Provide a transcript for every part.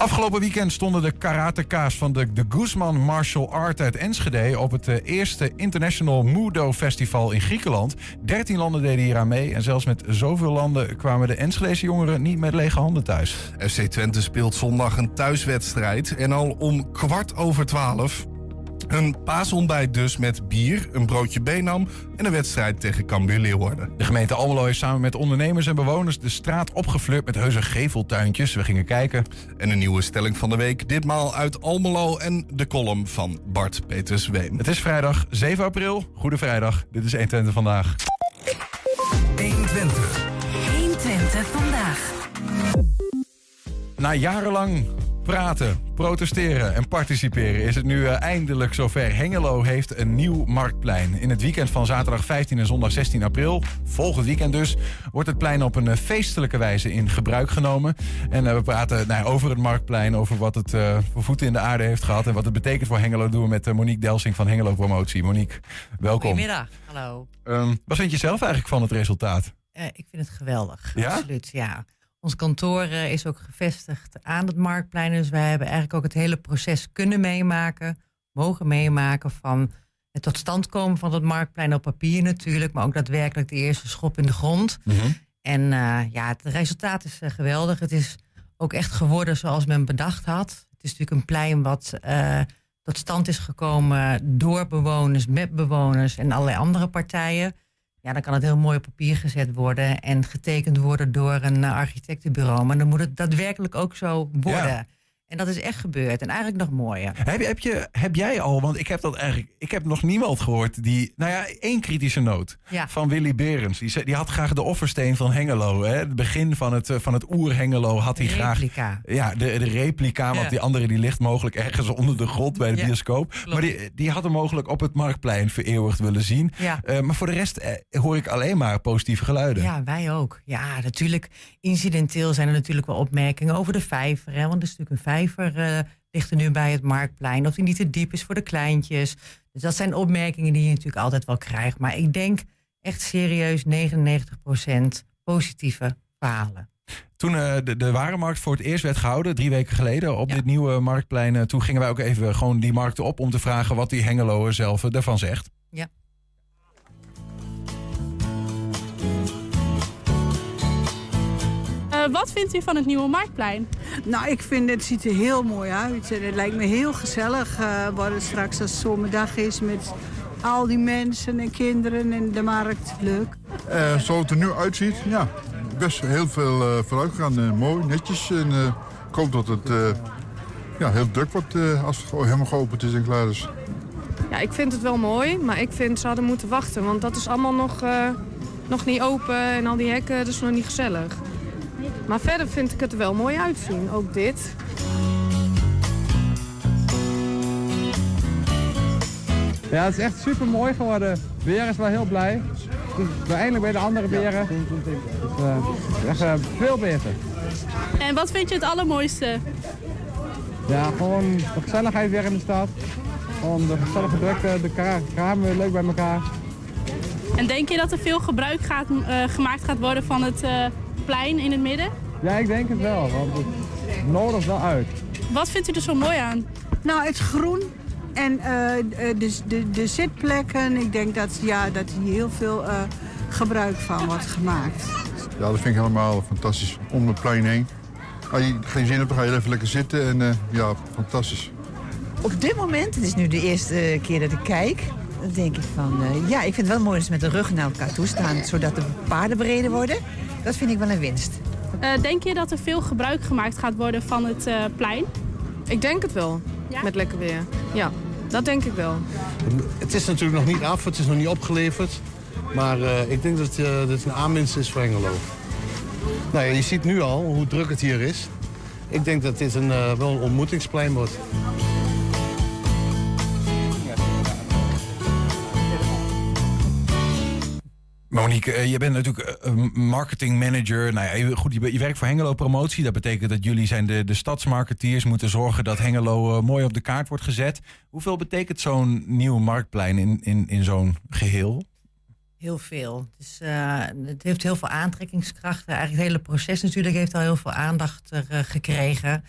Afgelopen weekend stonden de karateka's van de, de Guzman Martial Art uit Enschede op het eh, eerste International Mudo Festival in Griekenland. 13 landen deden hier aan mee en zelfs met zoveel landen kwamen de Enschedese jongeren niet met lege handen thuis. FC Twente speelt zondag een thuiswedstrijd en al om kwart over twaalf een paasontbijt dus met bier, een broodje benam en een wedstrijd tegen Cambuur Leeuwarden. De gemeente Almelo is samen met ondernemers en bewoners de straat opgeflirt met heuse geveltuintjes. We gingen kijken. En een nieuwe stelling van de week, ditmaal uit Almelo en de column van Bart Peters Ween. Het is vrijdag 7 april. Goede vrijdag. Dit is 120 vandaag. 120. 120 vandaag. Na jarenlang praten, protesteren en participeren is het nu eh, eindelijk zover. Hengelo heeft een nieuw marktplein. In het weekend van zaterdag 15 en zondag 16 april, volgend weekend dus, wordt het plein op een eh, feestelijke wijze in gebruik genomen. En eh, we praten nou, over het marktplein, over wat het uh, voor voeten in de aarde heeft gehad en wat het betekent voor Hengelo. doen we met Monique Delsing van Hengelo Promotie. Monique, welkom. Goedemiddag, hallo. Um, wat vind je zelf eigenlijk van het resultaat? ik vind het geweldig, ja? absoluut, ja. Ons kantoor eh, is ook gevestigd aan het marktplein. Dus wij hebben eigenlijk ook het hele proces kunnen meemaken, mogen meemaken van het tot stand komen van het marktplein op papier natuurlijk, maar ook daadwerkelijk de eerste schop in de grond. Mhm. En uh, ja, het resultaat is uh, geweldig. Het is ook echt geworden zoals men bedacht had. Het is natuurlijk een plein wat uh, tot stand is gekomen door bewoners, met bewoners en allerlei andere partijen. Ja, dan kan het heel mooi op papier gezet worden en getekend worden door een eh, architectenbureau. Maar dan moet het daadwerkelijk ook zo worden. Ja. En dat is echt gebeurd. En eigenlijk nog mooier. Heb, heb, je, heb jij al, want ik heb dat eigenlijk, ik heb nog niemand gehoord die, nou ja, één kritische noot Ja. van Willy Berends. Die, zei- die had graag de offersteen van Hengelo. Hè? Het begin van het, eh, van het oer-Hengelo had hij graag. Ja, de, de replica, want Ja. die andere die ligt mogelijk ergens onder de grond bij de Ja, bioscoop. Maar die, die had hem mogelijk op het marktplein vereeuwigd willen zien. Ja. Eh, maar voor de rest eh, hoor ik alleen maar positieve geluiden. Ja, wij ook. Ja, natuurlijk. Incidenteel zijn er natuurlijk wel opmerkingen over de vijver. Hè? Want er is natuurlijk een vijver eh, ligt er nu bij het marktplein. Of die niet te diep is voor de kleintjes. Dus dat zijn opmerkingen die je natuurlijk altijd wel krijgt. Maar ik denk echt serieus 99% positieve verhalen. Toen eh, de, de warenmarkt voor het eerst werd gehouden, drie weken geleden, op Ja. dit nieuwe marktplein, eh, toen gingen wij ook even gewoon die markten op om te vragen wat die Hengeloer zelf ervan zegt. Ja. Wat vindt u van het nieuwe Marktplein? Nou, ik vind het ziet er heel mooi uit. En het lijkt me heel gezellig uh, waar het straks als zomerdag is met al die mensen en kinderen en de markt. Leuk. Eh, zoals het er nu uitziet, ja, best heel veel eh vooruit eh, mooi, netjes. En eh, ik hoop dat het eh, ja, heel druk wordt eh, als het helemaal geopend is en klaar is. Ja, ik vind het wel mooi, maar ik vind ze hadden moeten wachten. Want dat is allemaal nog, eh, nog niet open en al die hekken, dat is nog niet gezellig. Maar verder vind ik het er wel mooi uitzien, ook dit. Ja, het is echt super mooi geworden. Beer is wel heel blij. Dus we eindelijk bij de andere beren. Dus, eh, echt eh, veel beter. En wat vind je het allermooiste? Ja, gewoon de gezelligheid weer in de stad. Gewoon de gezellige drukte, de kra- kramen weer leuk bij elkaar. En denk je dat er veel gebruik gaat, eh, gemaakt gaat worden van het eh, plein in het midden? Ja, ik denk het wel, want het nodigt wel uit. Wat vindt u er zo mooi aan? Nou, het groen en eh, eh, de, de, de zitplekken. Ik denk dat, ja, dat hier heel veel eh, gebruik van wordt gemaakt. Ja, dat vind ik helemaal fantastisch. Om het plein heen. Als je geen zin hebt, dan ga je even lekker zitten. En eh, ja, fantastisch. Op dit moment, het is nu de eerste keer dat ik kijk, dan denk ik van, eh, ja, ik vind het wel mooi dat ze met de rug naar elkaar toe staan, zodat de paarden breder worden. Dat vind ik wel een winst. Eh, denk je dat er veel gebruik gemaakt gaat worden van het eh, plein? Ik denk het wel, Ja? met lekker weer. Ja, dat denk ik wel. Het is natuurlijk nog niet af, het is nog niet opgeleverd. Maar eh, ik denk dat eh, het een aanwinst is voor Hengelo. Nou ja, je ziet nu al hoe druk het hier is. Ik denk dat dit een, eh, wel een ontmoetingsplein wordt. Monique, eh, je bent natuurlijk eh, marketing manager. Nou ja, goed, je, werkt voor Hengelo Promotie. Dat betekent dat jullie zijn de, de stadsmarketeers moeten zorgen dat Hengelo eh, mooi op de kaart wordt gezet. Hoeveel betekent zo'n nieuw marktplein in, in, in zo'n geheel? Heel veel. Dus, het heeft heel veel aantrekkingskracht. Eigenlijk het hele proces natuurlijk heeft al heel veel aandacht er, gekregen.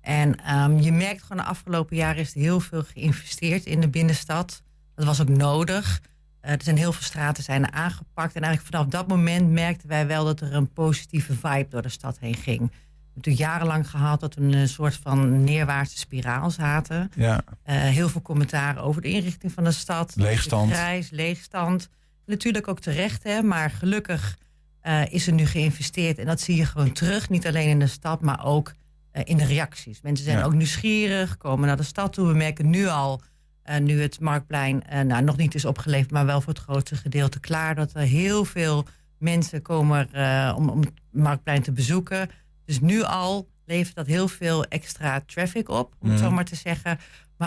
En ehm, je merkt gewoon de afgelopen jaren is er heel veel geïnvesteerd in de binnenstad. Dat was ook nodig. Eh, er zijn heel veel straten zijn aangepakt. En eigenlijk vanaf dat moment merkten wij wel dat er een positieve vibe door de stad heen ging. We hebben natuurlijk jarenlang gehad dat we in een soort van neerwaartse spiraal zaten. Ja. Eh, heel veel commentaren over de inrichting van de stad. Leegstand. Leegstand. Natuurlijk ook terecht, hè, maar gelukkig eh, is er nu geïnvesteerd. En dat zie je gewoon terug. Niet alleen in de stad, maar ook eh, in de reacties. Mensen zijn Ja. ook nieuwsgierig, komen naar de stad toe. We merken nu al, eh, nu het Marktplein eh, nou, nog niet is opgeleverd, maar wel voor het grootste gedeelte klaar, dat er heel veel mensen komen eh, om, om het Marktplein te bezoeken. Dus nu al levert dat heel veel extra traffic op, om het zo Mhm. maar te zeggen.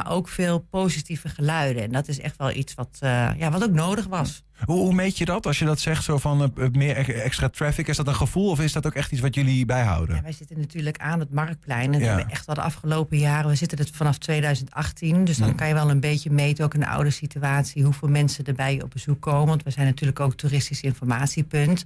Maar ook veel positieve geluiden. En dat is echt wel iets wat, eh, ja, wat ook nodig was. Hoe, hoe meet je dat als je dat zegt, zo van eh, eh, meer e- extra traffic? Is dat een gevoel of is dat ook echt iets wat jullie bijhouden? Ja, wij zitten natuurlijk aan het Marktplein. En Ja. we hebben echt wel de afgelopen jaren... we zitten er vanaf 2018. Dus dan Ja. kan je wel een beetje meten, ook in de oude situatie... hoeveel mensen er bij je op bezoek komen. Want we zijn natuurlijk ook toeristisch informatiepunt.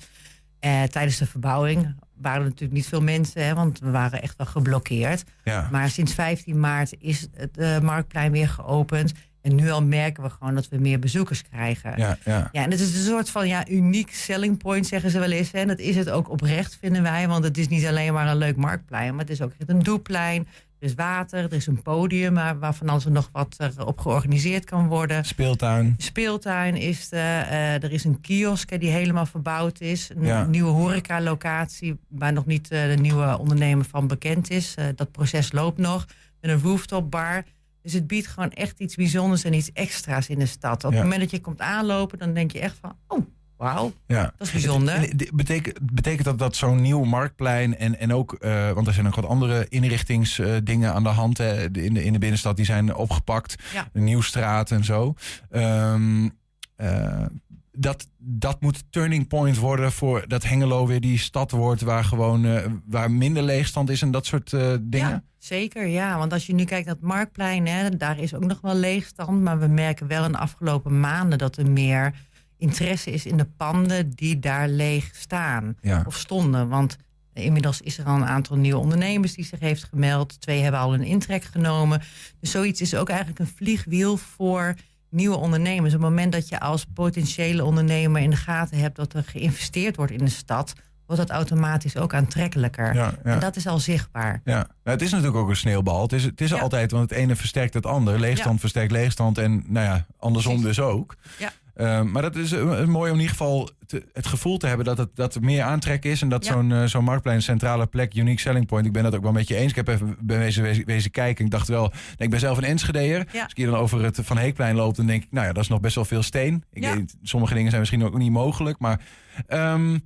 Eh, tijdens de verbouwing waren er natuurlijk niet veel mensen... Hè, want we waren echt wel geblokkeerd. Ja. Maar sinds 15 maart is het eh, Marktplein weer geopend... En nu al merken we gewoon dat we meer bezoekers krijgen. Ja, ja. Ja, en het is een soort van ja, uniek selling point, zeggen ze wel eens. En dat is het ook oprecht, vinden wij. Want het is niet alleen maar een leuk marktplein, maar het is ook echt een doelplein. Er is water, er is een podium waar, waarvan als er nog wat er op georganiseerd kan worden. Speeltuin. Speeltuin is er. eh, er is een kiosk die helemaal verbouwd is. Een Ja. nieuwe horecalocatie waar nog niet eh, de nieuwe ondernemer van bekend is. Eh, dat proces loopt nog. Met een rooftop bar. Dus het biedt gewoon echt iets bijzonders en iets extra's in de stad. Op Ja. het moment dat je komt aanlopen, dan denk je echt van... oh, wauw, Ja. dat is bijzonder. Betekent, betekent dat dat zo'n nieuw marktplein en, en ook, eh, want er zijn nog wat andere inrichtingsdingen aan de hand hè, in, de, in de binnenstad, die zijn opgepakt. Ja. De Nieuwstraat en zo. Ehm, eh, dat, dat moet turning point worden voor dat Hengelo weer die stad wordt waar gewoon eh, waar minder leegstand is en dat soort eh, dingen. Ja, zeker, ja. Want als je nu kijkt naar het Marktplein, hè, daar is ook nog wel leegstand. Maar we merken wel in de afgelopen maanden dat er meer interesse is in de panden die daar leeg staan Ja. of stonden. Want inmiddels is er al een aantal nieuwe ondernemers die zich heeft gemeld. Twee hebben al een intrek genomen. Dus zoiets is ook eigenlijk een vliegwiel voor nieuwe ondernemers. Op het moment dat je als potentiële ondernemer in de gaten hebt dat er geïnvesteerd wordt in de stad, wordt dat automatisch ook aantrekkelijker. Ja, ja. En dat is al zichtbaar. Ja, nou, het is natuurlijk ook een sneeuwbal. Het is, het is Ja. altijd, want het ene versterkt het ander. Leegstand versterkt leegstand en nou ja, andersom dus ook. Ja. Ehm, maar dat is eh, mooi om in ieder geval te- het gevoel te hebben dat, het, dat er meer aantrek is. En dat Ja. zo'n eh, zo'n marktplein een centrale plek, unique selling point. Ik ben dat ook wel met je eens. Ik heb even ben wezen, wezen, wezen kijken. Ik dacht wel, nee, ik ben zelf een Enschedeer. Ja. Als ik hier dan over het Van Heekplein loop, dan denk ik, nou ja, dat is nog best wel veel steen. Ik Ja. weet, sommige dingen zijn misschien ook niet mogelijk. Maar ehm,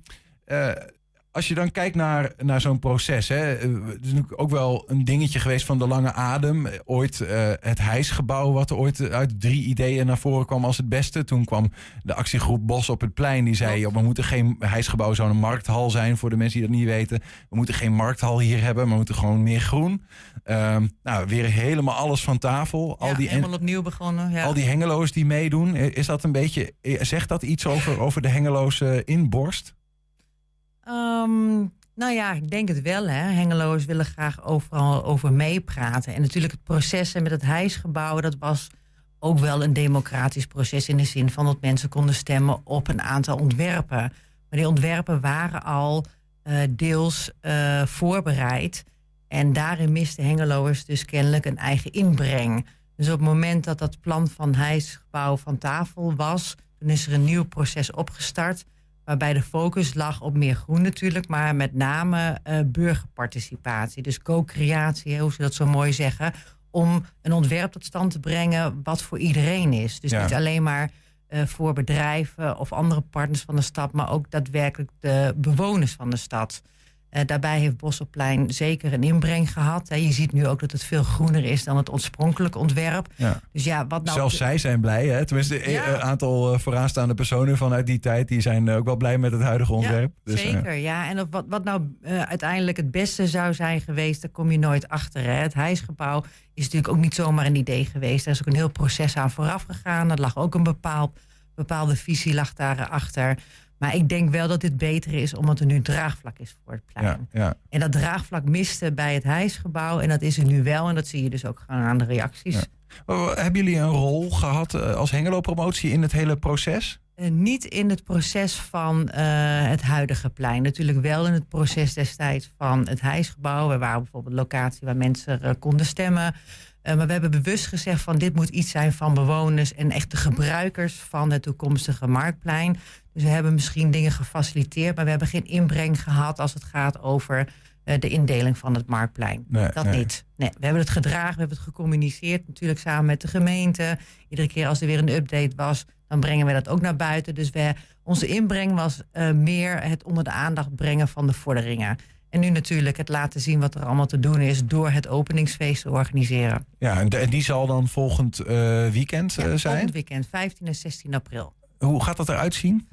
eh, als je dan kijkt naar, naar zo'n proces, hè, eh, het is natuurlijk ook wel een dingetje geweest van de lange adem. Eh, Ooit eh, het hijsgebouw, wat er ooit uit drie ideeën naar voren kwam als het beste. Toen kwam de actiegroep Bos op het plein. Die zei: we moeten geen hijsgebouw, zou een markthal zijn voor de mensen die dat niet weten. We moeten geen markthal hier hebben, maar we moeten gewoon meer groen. Ehm, nou, weer helemaal alles van tafel. Al Ja, die helemaal opnieuw begonnen. Ja. al die hengeloos die meedoen, is dat een beetje, zegt dat iets over, over de hengeloze inborst? Ehm, nou ja, ik denk het wel. Hè. Hengeloers willen graag overal over meepraten. En natuurlijk het proces met het hijsgebouw, dat was ook wel een democratisch proces in de zin van dat mensen konden stemmen op een aantal ontwerpen. Maar die ontwerpen waren al eh, deels eh, voorbereid. En daarin miste Hengeloers dus kennelijk een eigen inbreng. Dus op het moment dat dat plan van hijsgebouw van tafel was, is er een nieuw proces opgestart. Waarbij de focus lag op meer groen natuurlijk, maar met name eh, burgerparticipatie. Dus co-creatie, hoe ze dat zo mooi zeggen. Om een ontwerp tot stand te brengen wat voor iedereen is. Dus Ja. niet alleen maar eh, voor bedrijven of andere partners van de stad, maar ook daadwerkelijk de bewoners van de stad. Eh, daarbij heeft Bosselplein zeker een inbreng gehad. Hè. Je ziet nu ook dat het veel groener is dan het oorspronkelijke ontwerp. Ja. Dus ja, wat nou. Zelfs zij zijn blij, hè? Tenminste, Ja. een aantal eh, vooraanstaande personen vanuit die tijd... die zijn eh, ook wel blij met het huidige ontwerp. Ja, Dus, eh, zeker, ja. En of wat, wat nou eh, uiteindelijk het beste zou zijn geweest, daar kom je nooit achter. Hè. Het hijsgebouw is natuurlijk ook niet zomaar een idee geweest. Er is ook een heel proces aan vooraf gegaan. Er lag ook een bepaald, bepaalde visie lag daarachter. Maar ik denk wel dat dit beter is omdat er nu draagvlak is voor het plein. Ja, ja. En dat draagvlak miste bij het hijsgebouw. En dat is er nu wel. En dat zie je dus ook gewoon aan de reacties. Ja. Oh, Hebben jullie een rol gehad eh, als Hengelo-promotie in het hele proces? Eh, niet in het proces van eh, het huidige plein. Natuurlijk wel in het proces destijds van het hijsgebouw. We waren bijvoorbeeld een locatie waar mensen eh, konden stemmen. Eh, maar we hebben bewust gezegd van dit moet iets zijn van bewoners en echte gebruikers van het toekomstige marktplein. Dus we hebben misschien dingen gefaciliteerd, maar we hebben geen inbreng gehad als het gaat over eh, de indeling van het marktplein. Nee, dat nee. niet. Nee, we hebben het gedragen, we hebben het gecommuniceerd, natuurlijk samen met de gemeente. Iedere keer als er weer een update was, dan brengen we dat ook naar buiten. Dus we, onze inbreng was eh, meer het onder de aandacht brengen van de vorderingen. En nu natuurlijk het laten zien wat er allemaal te doen is door het openingsfeest te organiseren. Ja, en de- en die zal dan volgend eh, weekend zijn. Volgend weekend, 15 en 16 april. Hoe gaat dat eruit zien?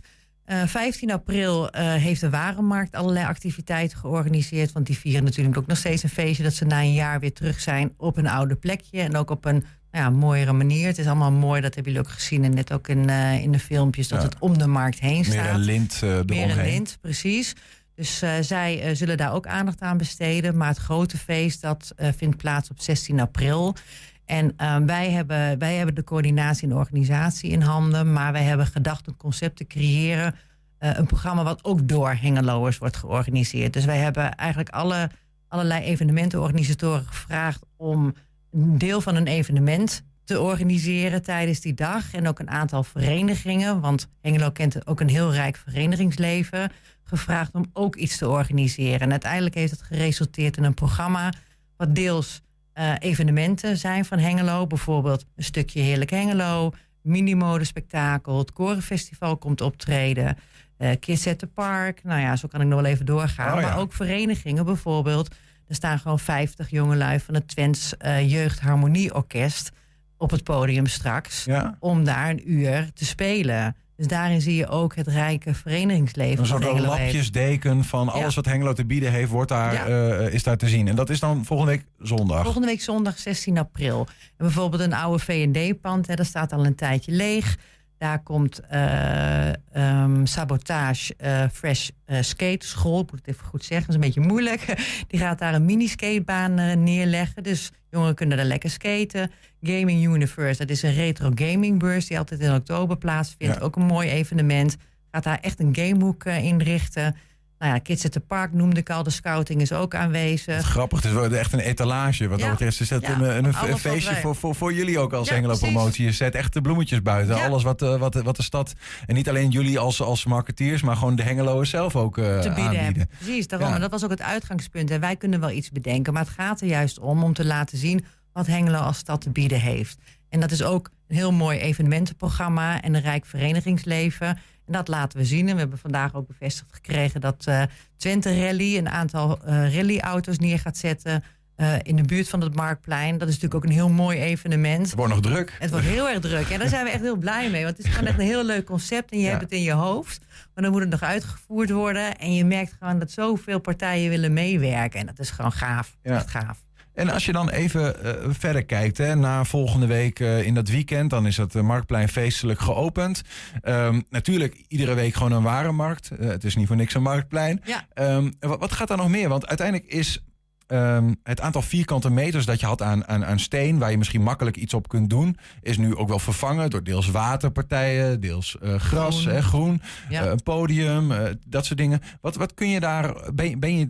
Eh, 15 april eh, heeft de Warenmarkt allerlei activiteiten georganiseerd. Want die vieren natuurlijk ook nog steeds een feestje dat ze na een jaar weer terug zijn op een oude plekje. En ook op een nou ja, mooiere manier. Het is allemaal mooi, dat hebben jullie ook gezien. En net ook in, eh, in de filmpjes, dat Ja. het om de markt heen staat. Meer een lint eh Meer een eromheen. lint, precies. Dus eh, zij eh, zullen daar ook aandacht aan besteden. Maar het grote feest dat eh, vindt plaats op 16 april. En eh, wij, hebben, wij hebben de coördinatie en organisatie in handen. Maar wij hebben gedacht een concept te creëren. eh, een programma wat ook door Hengeloers wordt georganiseerd. Dus wij hebben eigenlijk alle, allerlei evenementenorganisatoren gevraagd om een deel van een evenement te organiseren tijdens die dag. En ook een aantal verenigingen, want Hengelo kent ook een heel rijk verenigingsleven, gevraagd om ook iets te organiseren. En uiteindelijk heeft het geresulteerd in een programma wat deels eh, evenementen zijn van Hengelo. Bijvoorbeeld een stukje Heerlijk Hengelo, minimodespektakel, het Korenfestival komt optreden, eh Kids at the Park. Nou ja, zo kan ik nog wel even doorgaan. Oh ja. Maar ook verenigingen bijvoorbeeld. Er staan gewoon 50 jongelui van het Twents eh Jeugdharmonieorkest op het podium straks. Ja. Om daar een uur te spelen. Dus daarin zie je ook het rijke verenigingsleven. Een soort lapjesdeken van alles wat Hengelo te bieden heeft, wordt daar, Ja. eh, is daar te zien. En dat is dan volgende week zondag. Volgende week zondag 16 april. En bijvoorbeeld een oude V&D-pand, dat staat al een tijdje leeg. Daar komt eh, ehm, Sabotage eh, Fresh eh, Skate School. Ik moet het even goed zeggen, dat is een beetje moeilijk. Die gaat daar een mini-skatebaan neerleggen. Dus jongeren kunnen daar lekker skaten. Gaming Universe, dat is een retro gamingbeurs die altijd in oktober plaatsvindt. Ja. Ook een mooi evenement. Gaat daar echt een gamehoek eh, inrichten. Nou ja, Kids at the Park noemde ik al. De scouting is ook aanwezig. Grappig, het is echt een etalage. Wat Ja. dat betreft Ja, een, een, feestje wij- voor, voor, voor jullie ook als Ja, Hengelo precies. Promotie. Je zet echt de bloemetjes buiten. Alles wat, eh, wat, wat de stad, en niet alleen jullie als, als marketeers, maar gewoon de Hengeloers zelf ook eh, te bieden aanbieden. hebben. Precies, daarom. En dat was ook het uitgangspunt. En wij kunnen wel iets bedenken, maar het gaat er juist om om te laten zien wat Hengelo als stad te bieden heeft. En dat is ook een heel mooi evenementenprogramma en een rijk verenigingsleven. En dat laten we zien. En we hebben vandaag ook bevestigd gekregen dat eh, Twente Rally een aantal eh rallyauto's neer gaat zetten. eh, in de buurt van het Marktplein. Dat is natuurlijk ook een heel mooi evenement. Het wordt nog druk. Het wordt heel erg druk. En daar zijn we echt heel blij mee. Want het is gewoon echt een heel leuk concept. En je Ja. hebt het in je hoofd. Maar dan moet het nog uitgevoerd worden. En je merkt gewoon dat zoveel partijen willen meewerken. En dat is gewoon gaaf. Ja. Echt gaaf. En als je dan even eh, verder kijkt, hè, na volgende week eh, in dat weekend, dan is het eh, Marktplein feestelijk geopend. Ehm, natuurlijk iedere week gewoon een warenmarkt. Eh, het is niet voor niks een Marktplein. Ja. Ehm, wat, wat gaat daar nog meer? Want uiteindelijk is ehm, het aantal vierkante meters dat je had aan, aan, aan steen, waar je misschien makkelijk iets op kunt doen, is nu ook wel vervangen door deels waterpartijen, deels gras, Groen. hè, groen, Ja. een podium, dat soort dingen. Wat, wat kun je daar, ben, je- ben je,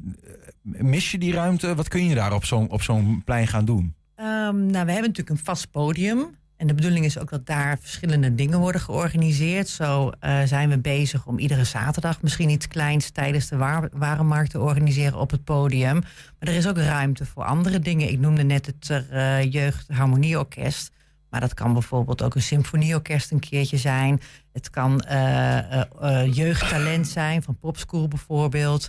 mis je die ruimte? Wat kun je daar op zo'n plein gaan doen? Ehm, nou, we hebben natuurlijk een vast podium. En de bedoeling is ook dat daar verschillende dingen worden georganiseerd. Zo eh, zijn we bezig om iedere zaterdag misschien iets kleins tijdens de warenmarkt te organiseren op het podium. Maar er is ook ruimte voor andere dingen. Ik noemde net het eh Jeugdharmonieorkest. Maar dat kan bijvoorbeeld ook een symfonieorkest een keertje zijn. Het kan eh, jeugdtalent zijn, van Popschool bijvoorbeeld.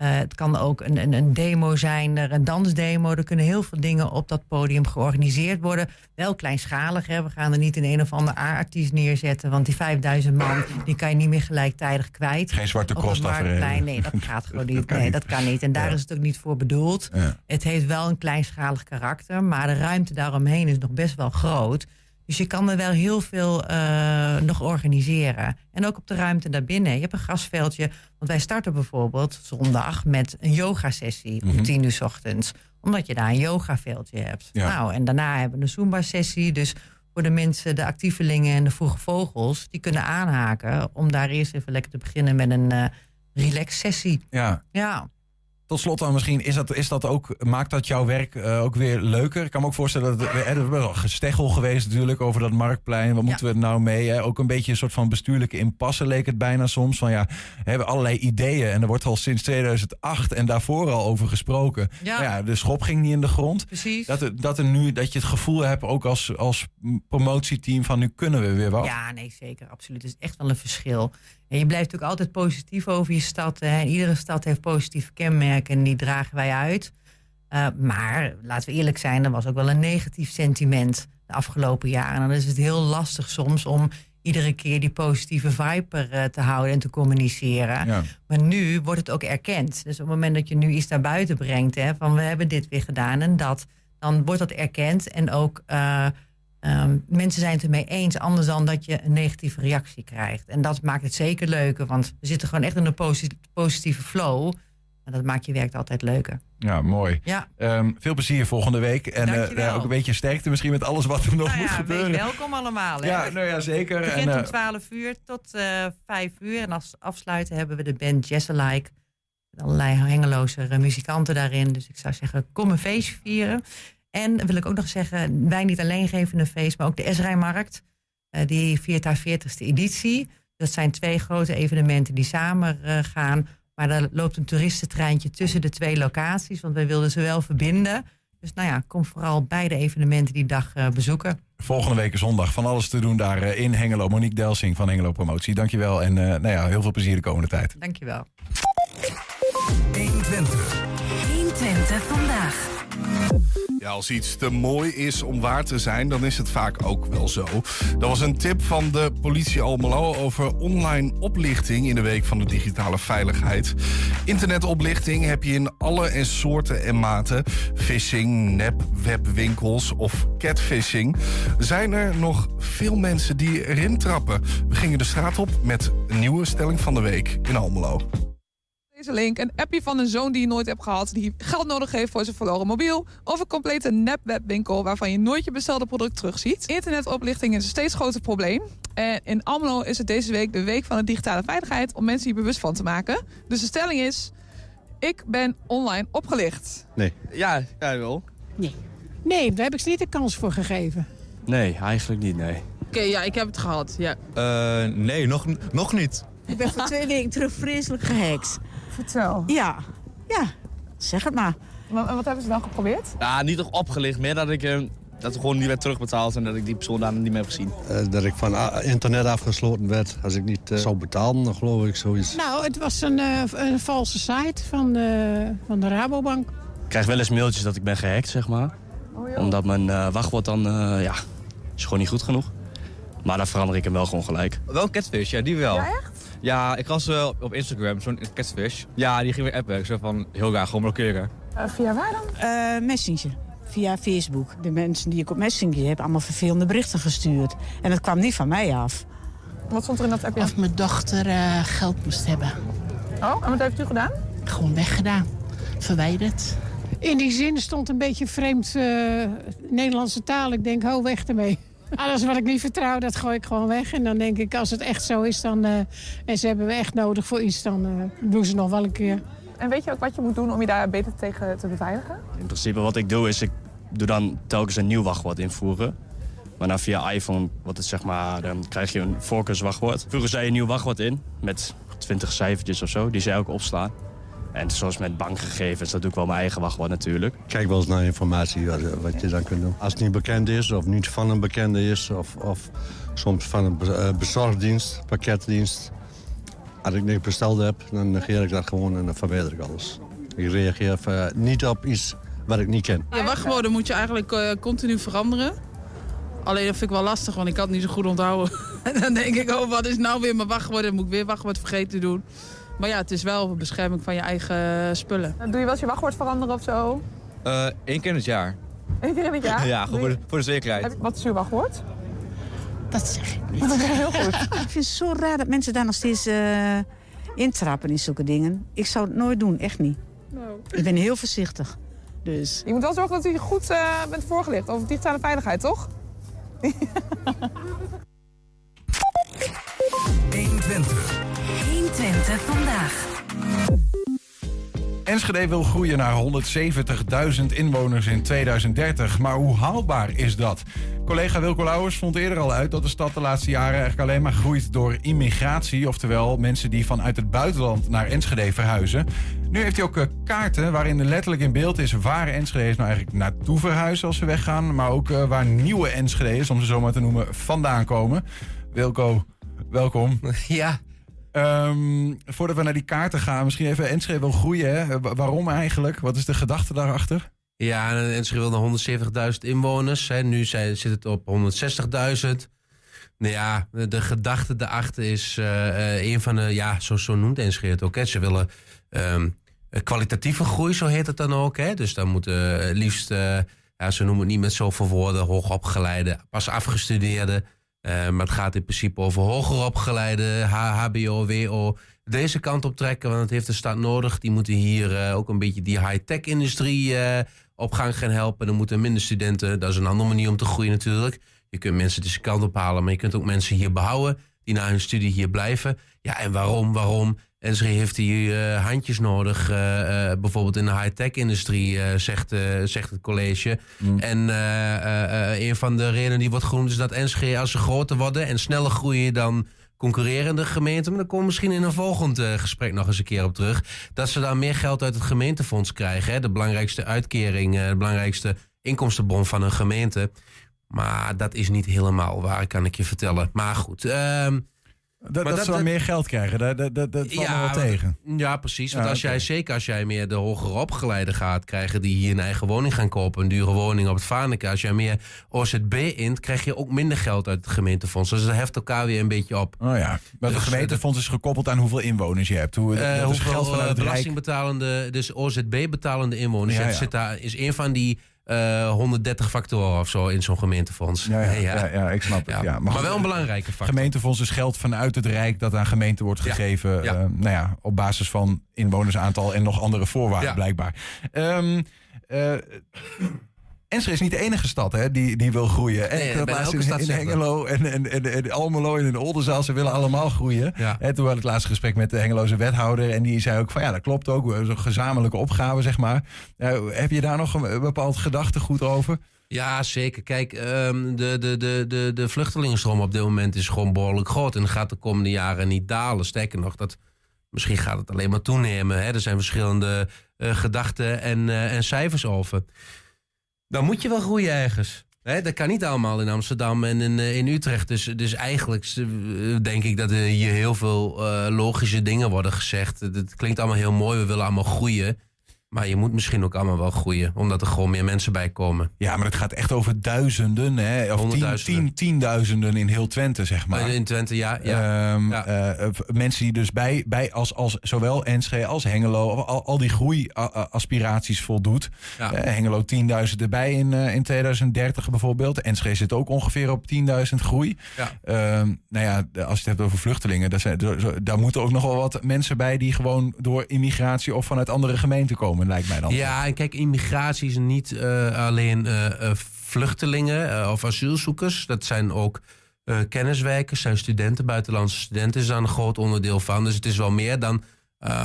Eh, het kan ook een, een, een demo zijn, er een dansdemo. Er kunnen heel veel dingen op dat podium georganiseerd worden. Wel kleinschalig, hè. we gaan er niet in een of ander A-artiest neerzetten. Want die 5000 man, die kan je niet meer gelijktijdig kwijt. Geen zwarte cross. Nee, dat gaat gewoon niet. kan nee, dat kan niet. En daar Ja. is het ook niet voor bedoeld. Ja. Het heeft wel een kleinschalig karakter, maar de ruimte daaromheen is nog best wel groot. Dus je kan er wel heel veel eh, nog organiseren. En ook op de ruimte daarbinnen. Je hebt een grasveldje. Want wij starten bijvoorbeeld zondag met een yogasessie Mhm. om tien uur 's ochtends. Omdat je daar een yogaveldje hebt. Ja. Nou, en daarna hebben we een Zumba-sessie. Dus voor de mensen, de actievelingen en de vroege vogels... die kunnen aanhaken om daar eerst even lekker te beginnen met een eh relax-sessie. Ja. Ja. Tot slot dan misschien, is dat, is dat ook, maakt dat jouw werk eh, ook weer leuker? Ik kan me ook voorstellen, dat er, er is wel gesteggel geweest natuurlijk over dat marktplein. Wat moeten we er nou mee? Hè? Ook een beetje een soort van bestuurlijke impasse leek het bijna soms. Van ja, we hebben allerlei ideeën en er wordt al sinds 2008 en daarvoor al over gesproken. Ja, de schop ging niet in de grond. Precies. Dat, er, dat, er nu, dat je het gevoel hebt, ook als, als promotieteam, van nu kunnen we weer wat. Ja, nee, zeker. Absoluut. Het is echt wel een verschil. En je blijft natuurlijk altijd positief over je stad. Hè. En iedere stad heeft positieve kenmerken en die dragen wij uit. Eh, maar laten we eerlijk zijn, er was ook wel een negatief sentiment de afgelopen jaren. En dan is het heel lastig soms om iedere keer die positieve vibe er, eh, te houden en te communiceren. Ja. Maar nu wordt het ook erkend. Dus op het moment dat je nu iets naar buiten brengt, hè, van we hebben dit weer gedaan en dat, dan wordt dat erkend. En ook eh, ehm, mensen zijn het ermee eens, anders dan dat je een negatieve reactie krijgt. En dat maakt het zeker leuker, want we zitten gewoon echt in een posi- positieve flow. En dat maakt je werk altijd leuker. Ja, mooi. Ja. Ehm, veel plezier volgende week. En eh, ja, ook een beetje sterkte misschien met alles wat er nog Nou moet ja, gebeuren. welkom allemaal. Hè. Ja, nou ja, zeker. Het begint En, om eh, 12 uur tot eh 5 uur. En als afsluiten hebben we de band Jesselike. Met allerlei hengeloze eh, muzikanten daarin. Dus ik zou zeggen, kom een feestje vieren. En wil ik ook nog zeggen, wij niet alleen geven een feest, maar ook de Esrijmarkt. eh, die viert haar 40ste editie. Dat zijn twee grote evenementen die samen eh, gaan. Maar er loopt een toeristentreintje tussen de twee locaties. Want wij wilden ze wel verbinden. Dus nou ja, kom vooral beide evenementen die dag eh, bezoeken. Volgende week zondag van alles te doen daar in Hengelo. Monique Delsing van Hengelo Promotie. Dankjewel en eh, nou ja, heel veel plezier de komende tijd. Dankjewel. 120. 120 vandaag. Ja, als iets te mooi is om waar te zijn, dan is het vaak ook wel zo. Dat was een tip van de politie Almelo over online oplichting in de week van de digitale veiligheid. Internetoplichting heb je in alle en soorten en maten. Phishing, nep, webwinkels of catfishing. Zijn er nog veel mensen die erin trappen? We gingen de straat op met een nieuwe stelling van de week in Almelo. Deze link, een appje van een zoon die je nooit hebt gehad, die geld nodig heeft voor zijn verloren mobiel, of een complete nep-webwinkel waarvan je nooit je bestelde product terugziet. Internetoplichting is een steeds groter probleem. En in Almelo is het deze week de week van de digitale veiligheid om mensen hier bewust van te maken. Dus de stelling is, ik ben online opgelicht. Nee. Ja, jij wel. Nee. Nee, daar heb ik ze niet de kans voor gegeven. Nee, eigenlijk niet, nee. Oké, ja, ik heb het gehad, ja. Eh, nee, nog, nog niet. Ik ben voor twee weken terug vreselijk gehackt. Vertel. Ja, ja, zeg het maar. En wat hebben ze dan geprobeerd? Ja, niet toch opgelicht, meer dat ik... eh, dat er gewoon niet werd terugbetaald en dat ik die persoon daar niet meer heb gezien. Eh, dat ik van ah, internet afgesloten werd als ik niet eh, zou betalen, dan geloof ik zoiets. Nou, het was een, eh, een valse site van de, van de Rabobank. Ik krijg wel eens mailtjes dat ik ben gehackt, zeg maar. Omdat mijn eh, wachtwoord dan, eh, ja, is gewoon niet goed genoeg. Maar dan verander ik hem wel gewoon gelijk. Wel een catfish, ja, die wel. Ja, echt? Ja, ik was op Instagram, zo'n catfish. Ja, die ging weer appen. Ik zei van, heel graag gewoon blokkeren. Eh, via waar dan? Eh, Messenger. Via Facebook. De mensen die ik op Messenger heb, allemaal vervelende berichten gestuurd. En dat kwam niet van mij af. Wat stond er in dat appje? Of mijn dochter eh, geld moest hebben. Oh, en wat heeft u gedaan? Gewoon weggedaan. Verwijderd. In die zin stond een beetje vreemd eh, Nederlandse taal. Ik denk, hou weg ermee. Alles wat ik niet vertrouw, dat gooi ik gewoon weg. En dan denk ik, als het echt zo is, dan, eh, en ze hebben we echt nodig voor iets, dan eh, doen ze nog wel een keer. En weet je ook wat je moet doen om je daar beter tegen te beveiligen? In principe wat ik doe is, ik doe dan telkens een nieuw wachtwoord invoeren. Maar dan via iPhone, wat het zeg maar, dan krijg je een voorkeurswachtwoord. Voegen zij een nieuw wachtwoord in met 20 cijfertjes of zo, die zij ook opslaan. En zoals met bankgegevens, dat doe ik wel mijn eigen wachtwoord natuurlijk. Kijk wel eens naar informatie wat, wat je dan kunt doen. Als het niet bekend is of niet van een bekende is... of, of soms van een eh, bezorgdienst, pakketdienst... als ik niks besteld heb, dan negeer ik dat gewoon en dan verwijder ik alles. Ik reageer eh, niet op iets wat ik niet ken. Je wachtwoorden moet je eigenlijk eh, continu veranderen. Alleen dat vind ik wel lastig, want ik kan het niet zo goed onthouden. En dan denk ik, oh, wat is nou weer mijn wachtwoord? Dan moet ik weer wachtwoord vergeten te doen. Maar ja, het is wel een bescherming van je eigen spullen. Doe je wel eens je wachtwoord veranderen of zo? Eén keer in het jaar. Eén keer in het jaar? Ja, gewoon voor de, voor de zekerheid. Heb je- Wat is uw wachtwoord? Dat zeg ik niet. Heel goed. Ik vind het zo raar dat mensen daar nog steeds eh, intrappen in zulke dingen. Ik zou het nooit doen, echt niet. Ik ben heel voorzichtig. Dus. Je moet wel zorgen dat u goed eh, bent voorgelicht over digitale veiligheid, toch? 120. 120 vandaag. Enschede wil groeien naar 170.000 inwoners in 2030. Maar hoe haalbaar is dat? Collega Wilco Lauwers vond eerder al uit dat de stad de laatste jaren eigenlijk alleen maar groeit door immigratie. Oftewel mensen die vanuit het buitenland naar Enschede verhuizen. Nu heeft hij ook eh, kaarten waarin er letterlijk in beeld is waar Enschede's nou eigenlijk naartoe verhuizen als ze weggaan. Maar ook eh, waar nieuwe Enschede's, om ze zo maar te noemen, vandaan komen. Wilco, welkom. Ja. Ehm, voordat we naar die kaarten gaan, misschien even Enschede wil groeien. Hè? Wa- Waarom eigenlijk? Wat is de gedachte daarachter? Ja, en Enschede wil naar 170.000 inwoners. Hè. Nu zit het op 160.000. Nou ja, de, gedachte daarachter is eh, een van de... Ja, zo, zo noemt Enschede het ook. Ze willen ehm, eh, kwalitatieve groei, zo heet het dan ook. Hè. Dus dan moeten eh, liefst... ja, ze noemen het niet met zoveel woorden. Hoogopgeleide, pas afgestudeerde. Eh, maar het gaat in principe over hoger opgeleide, HBO, WO. Deze kant op trekken, want het heeft de stad nodig. Die moeten hier eh, ook een beetje die high-tech-industrie eh, op gang gaan helpen. Er moeten minder studenten, dat is een andere manier om te groeien natuurlijk. Je kunt mensen deze kant op halen, maar je kunt ook mensen hier behouden die na hun studie hier blijven. Ja, en waarom? Waarom? Enschede heeft hier eh, handjes nodig, eh, eh, bijvoorbeeld in de high-tech-industrie, zegt, zegt het college. En eh, eh, een van de redenen die wordt genoemd is dat Enschede, als ze groter worden en sneller groeien dan concurrerende gemeenten, maar daar komen we misschien in een volgend gesprek nog eens een keer op terug, dat ze dan meer geld uit het gemeentefonds krijgen. Hè? De belangrijkste uitkering, de belangrijkste inkomstenbron van een gemeente. Maar dat is niet helemaal waar, kan ik je vertellen. Maar goed. ehm, Dat, maar dat, ze wel meer geld krijgen, dat, dat, dat, dat valt wel tegen. Ja, precies. Want Ja, als jij, zeker als jij meer de hogere opgeleiden gaat krijgen die hier een eigen woning gaan kopen, een dure woning op het Vaaneke. Als jij meer OZB int, krijg je ook minder geld uit het gemeentefonds. Dus dat heft elkaar weer een beetje op. Oh ja, maar Dus, het gemeentefonds is gekoppeld aan hoeveel inwoners je hebt. Hoe, Eh, is hoeveel geld vanuit eh, het belastingbetalende, dus OZB-betalende inwoners. Ja, zit daar, is een van die eh 130 factoren of zo in zo'n gemeentefonds. Ja, ja, ja, ja, ik snap het. Ja. Maar, goed, wel een belangrijke factor. Gemeentefonds is geld vanuit het Rijk dat aan gemeenten wordt gegeven. eh, nou ja, op basis van inwonersaantal en nog andere voorwaarden blijkbaar. Ehm eh Enschede is niet de enige stad hè, die, die wil groeien. En Nee, ik laatst in, in. Hengelo en, en, en, en Almelo en in Oldenzaal, ze willen allemaal groeien. Ja. En toen had ik het laatste gesprek met de Hengeloze wethouder. En die zei ook van ja, dat klopt ook. We hebben Zo'n gezamenlijke opgave, zeg maar. Eh, heb je daar nog een, een bepaald gedachtegoed over? Ja, zeker. Kijk, ehm, de, de, de, de, de vluchtelingenstroom op dit moment is gewoon behoorlijk groot. En gaat de komende jaren niet dalen. Sterker nog, dat, misschien gaat het alleen maar toenemen. Hè? Er zijn verschillende eh, gedachten en, eh, en cijfers over. Dan moet je wel groeien ergens. Hè, dat kan niet allemaal in Amsterdam en in, eh, in Utrecht. Dus, dus eigenlijk eh, denk ik dat er hier heel veel eh, logische dingen worden gezegd. Het- Het klinkt allemaal heel mooi, we willen allemaal groeien. Maar je moet misschien ook allemaal wel groeien, omdat er gewoon meer mensen bij komen. Ja, maar het gaat echt over duizenden, hè? of tien, tien, tienduizenden in heel Twente, zeg maar. In Twente, ja. ja. Ehm, eh, eh, mensen die dus bij, bij als, als zowel Enschede als Hengelo al, al die groeiaspiraties voldoet. Ja. Eh, Hengelo 10.000 erbij in, eh, in 2030 bijvoorbeeld. Enschede zit ook ongeveer op 10.000 groei. Ja. Ehm, nou ja, als je het hebt over vluchtelingen, daar, zijn, daar moeten ook nog wel wat mensen bij die gewoon door immigratie of vanuit andere gemeenten komen, lijkt mij dan. Ja, en kijk, immigratie is niet eh, alleen eh, eh, vluchtelingen of asielzoekers. Dat zijn ook kenniswerkers, zijn studenten, buitenlandse studenten is daar een groot onderdeel van. Dus het is wel meer dan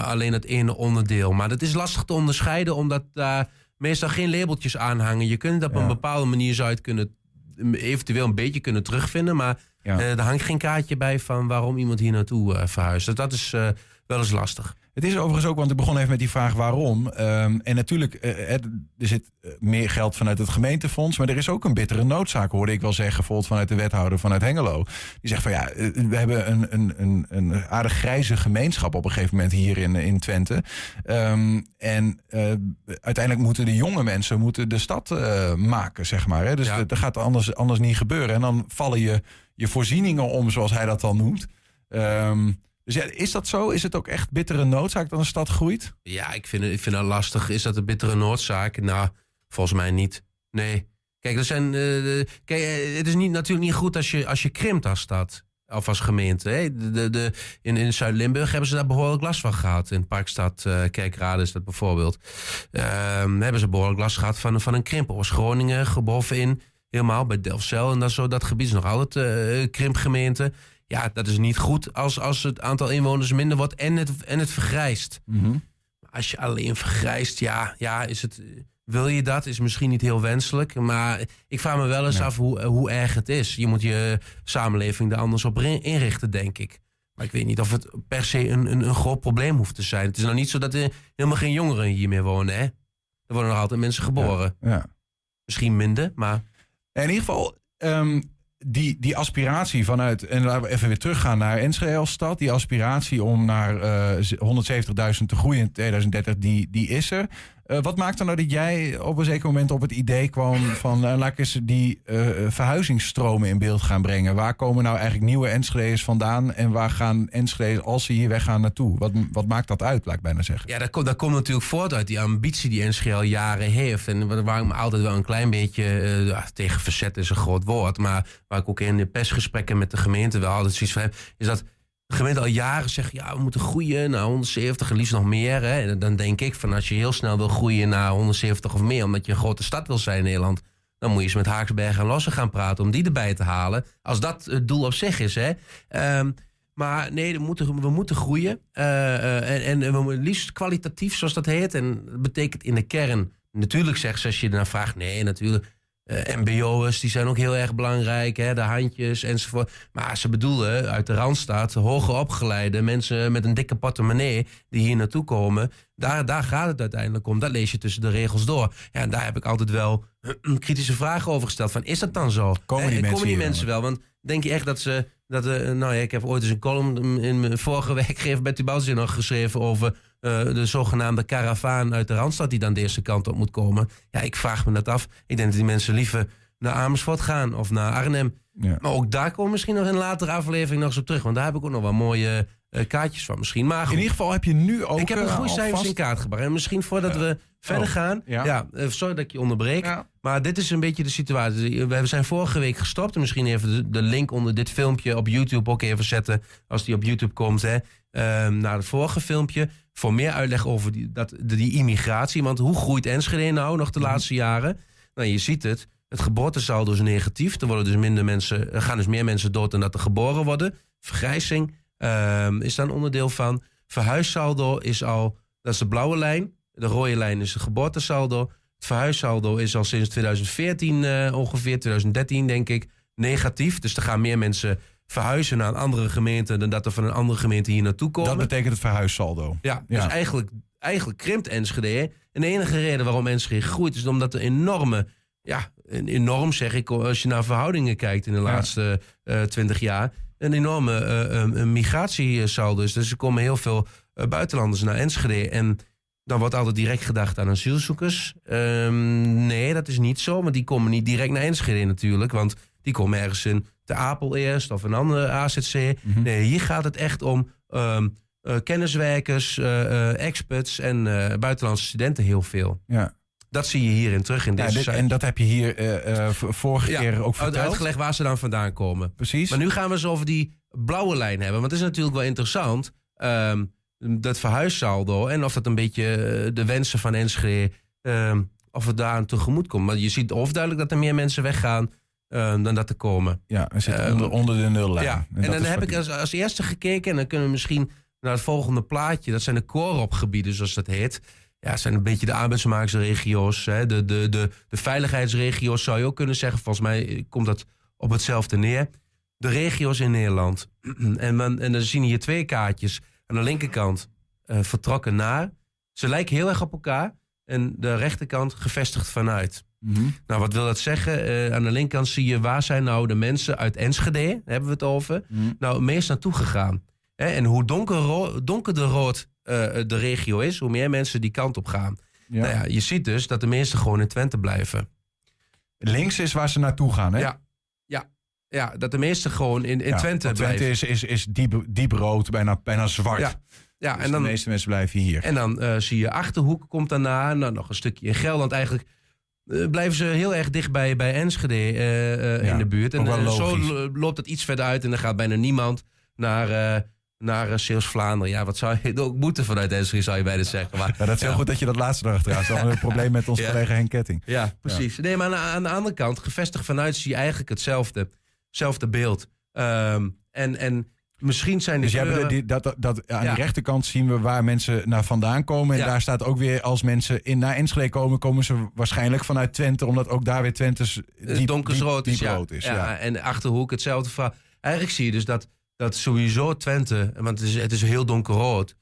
alleen het ene onderdeel. Maar dat is lastig te onderscheiden, omdat daar meestal geen labeltjes aan hangen. Je kunt het op een bepaalde manier zou je het kunnen, eventueel een beetje kunnen terugvinden. Maar eh, er hangt geen kaartje bij van waarom iemand hier naartoe verhuist. Dus dat is wel eens lastig. Het is overigens ook, want ik begon even met die vraag waarom. Ehm, en natuurlijk, eh, er er zit eh, meer geld vanuit het gemeentefonds. Maar er is ook een bittere noodzaak, hoorde ik wel zeggen. Bijvoorbeeld vanuit de wethouder vanuit Hengelo. Die zegt van ja, eh, we hebben een, een, een, een aardig grijze gemeenschap op een gegeven moment hier in, in Twente. Ehm, en eh, uiteindelijk moeten de jonge mensen moeten de stad eh, maken, zeg maar. Hè? Dus dat, dat gaat anders, anders niet gebeuren. En dan vallen je, je voorzieningen om, zoals hij dat dan noemt. Ehm, dus ja, is dat zo? Is het ook echt bittere noodzaak dat een stad groeit? Ja, ik vind, het, ik vind dat lastig. Is dat een bittere noodzaak? Nou, volgens mij niet. Nee. Kijk, er zijn, eh, kijk eh, het is niet, natuurlijk niet goed als je, als je krimpt als stad. Of als gemeente. Hè? De, de, in in Zuid-Limburg hebben ze daar behoorlijk last van gehad. In Parkstad, Kerkrade is dat bijvoorbeeld. Ehm, hebben ze behoorlijk last gehad van, van een krimp. Of Groningen, bovenin, helemaal bij Delfzijl. En dat, zo, dat gebied is nog altijd krimpgemeente. Ja, dat is niet goed als, als het aantal inwoners minder wordt en het, en het vergrijst. Als je alleen vergrijst, ja, ja, is het. Wil je dat? Is misschien niet heel wenselijk. Maar ik vraag me wel eens af hoe, hoe erg het is. Je moet je samenleving er anders op in- inrichten, denk ik. Maar ik weet niet of het per se een, een, een groot probleem hoeft te zijn. Het is nou niet zo dat er helemaal geen jongeren hier meer wonen, hè? Er worden nog altijd mensen geboren. Ja. Misschien minder, maar. In ieder geval, ehm, die, die aspiratie vanuit. En laten we even weer teruggaan naar Enschede stad. Die aspiratie om naar eh, z- 170.000 te groeien in 2030, die, die is er. Eh, wat maakt er nou dat jij op een zeker moment op het idee kwam van eh, laat ik eens die eh, verhuizingsstromen in beeld gaan brengen? Waar komen nou eigenlijk nieuwe Enschede's vandaan en waar gaan Enschede's als ze hier weggaan naartoe? Wat, wat maakt dat uit, laat ik bijna zeggen? Ja, dat komt, komt natuurlijk voort uit die ambitie die NSG al jaren heeft. En waar- ik me altijd wel een klein beetje tegen verzet is een groot woord. Maar waar ik ook in de persgesprekken met de gemeente wel altijd zoiets van heb, is dat gemeente al jaren zegt, ja, we moeten groeien naar 170 en liefst nog meer. Hè. En dan denk ik van als je heel snel wil groeien naar 170 of meer, omdat je een grote stad wil zijn in Nederland, dan moet je eens met Haaksbergen en Lossen gaan praten om die erbij te halen. Als dat het doel op zich is, hè. Ehm, maar nee, we moeten, we moeten groeien. Eh, eh, en, en we liefst kwalitatief, zoals dat heet. En dat betekent in de kern. Natuurlijk zegt ze als je ernaar vraagt. Nee, natuurlijk. Eh, MBO'ers, die zijn ook heel erg belangrijk. Hè, de handjes enzovoort. Maar ze bedoelen uit de Randstad hoger opgeleide mensen met een dikke portemonnee. die hier naartoe komen. Daar, daar gaat het uiteindelijk om. Dat lees je tussen de regels door. Ja, en daar heb ik altijd wel kritische vragen over gesteld. Van, is dat dan zo? Komen die Eh, mensen wel? Want denk je echt dat ze. Dat, eh, nou ja, ik heb ooit eens een column in mijn vorige werkgever bij Tubautzin nog geschreven over eh, de zogenaamde karavaan uit de Randstad die dan de eerste kant op moet komen. Ja, ik vraag me dat af. Ik denk dat die mensen liever naar Amersfoort gaan of naar Arnhem. Ja. Maar ook daar komen we misschien nog in een latere aflevering nog eens op terug. Want daar heb ik ook nog wel mooie eh, kaartjes van misschien. Maar goed, In ieder geval heb je nu ook. ik heb een eh, goede cijfers in kaart gebracht. En misschien voordat we verder Oh, gaan. ja. Ja. sorry dat ik je onderbreek. Maar dit is een beetje de situatie. We zijn vorige week gestopt. En misschien even de, de link onder dit filmpje op YouTube ook even zetten. Als die op YouTube komt. Hè, ehm, naar het vorige filmpje. Voor meer uitleg over die, dat, de- die immigratie. Want hoe groeit Enschede nou nog de laatste jaren? Nou, je ziet het. Het geboortesaldo is negatief. Er, worden dus minder mensen, er gaan dus meer mensen dood dan dat er geboren worden. Vergrijzing ehm, is daar een onderdeel van. Verhuissaldo is al, dat is de blauwe lijn. De rode lijn is het geboortesaldo. Het verhuissaldo is al sinds 2014 eh, ongeveer, 2013 denk ik, negatief. Dus er gaan meer mensen verhuizen naar een andere gemeente... dan dat er van een andere gemeente hier naartoe komen. Dat betekent het verhuissaldo. Ja, Ja. dus eigenlijk, eigenlijk krimpt Enschede. En de enige reden waarom Enschede groeit... is omdat er enorme, ja, enorm zeg ik... als je naar verhoudingen kijkt in de laatste twintig jaar... een enorme eh, eh, een migratiesaldo is. Dus er komen heel veel eh, buitenlanders naar Enschede. En dan wordt altijd direct gedacht aan asielzoekers. Ehm, nee, dat is niet zo. Want die komen niet direct naar Enschede natuurlijk. Want die komen ergens in de Apel eerst of een andere AZC. Nee, hier gaat het echt om ehm, eh, kenniswerkers, eh, eh, experts en buitenlandse studenten heel veel. Ja. Dat zie je hierin terug in Ja, deze dit- en dat heb je hier vorige Ja, keer ook verteld. uitgelegd waar ze dan vandaan komen. Precies. Maar nu gaan we eens over die blauwe lijn hebben. Want het is natuurlijk wel interessant. ehm, dat verhuissaldo. En of dat een beetje de wensen van Enschede. ehm, of het daaraan tegemoet komt. Maar je ziet overduidelijk dat er meer mensen weggaan. Ehm, dan dat er komen. Ja, we zitten Ehm, onder, onder de nullijn. Ja, en, dat dan heb ik als, als eerste gekeken. En dan kunnen we misschien naar het volgende plaatje. Dat zijn de kooropgebieden, zoals dat heet. Ja, het zijn een beetje de arbeidsmarktregio's. Hè, de, de, de, de veiligheidsregio's zou je ook kunnen zeggen. Volgens mij komt dat op hetzelfde neer. De regio's in Nederland. en, men, en dan zien hier twee kaartjes. Aan de linkerkant eh, vertrokken naar. Ze lijken heel erg op elkaar. En de rechterkant gevestigd vanuit. Mhm. Nou, wat wil dat zeggen? Eh, aan de linkerkant zie je waar zijn nou de mensen uit Enschede, daar hebben we het over, Mhm. nou het meest naartoe gegaan. Hè, en hoe donker, donkerder rood eh, de regio is, hoe meer mensen die kant op gaan. Ja. Nou ja, je ziet dus dat de meesten gewoon in Twente blijven. Links is waar ze naartoe gaan, hè? Ja, ja, ja dat de meesten gewoon in, in Ja, Twente want Twente blijven. is, is, is diep, diep rood, bijna, bijna zwart. Ja, ja Dus en dan, de meeste mensen blijven hier. En dan eh, zie je Achterhoek komt daarna. Nou, nog een stukje in Gelderland eigenlijk. Eh, blijven ze heel erg dicht bij, bij Enschede eh, eh, Ja, in de buurt. En zo loopt het iets verder uit en dan gaat bijna niemand naar, naar Zeeuws-Vlaanderen. Ja, wat zou je ook moeten vanuit Enschede, zou je bijna zeggen. Maar, Ja, dat is heel goed dat je dat laatste nog achteraan staat. Een probleem met onze Ja. collega Henk Ketting. Ja, precies. Nee, maar aan, aan de andere kant, gevestigd vanuit zie je eigenlijk hetzelfde, hetzelfde beeld. Ehm, en, en misschien zijn de Dus kleuren- bedoelt die, dat, dat, aan Ja. die rechterkant zien we waar mensen naar vandaan komen. En Ja. daar staat ook weer, als mensen in, naar Enschede komen, komen ze waarschijnlijk vanuit Twente. Omdat ook daar weer Twente's diep, donkersrood diep, is, ja. rood is. ja. En de Achterhoek hetzelfde verhaal. Eigenlijk zie je dus dat, dat sowieso Twente, want het is, het is heel donkerrood,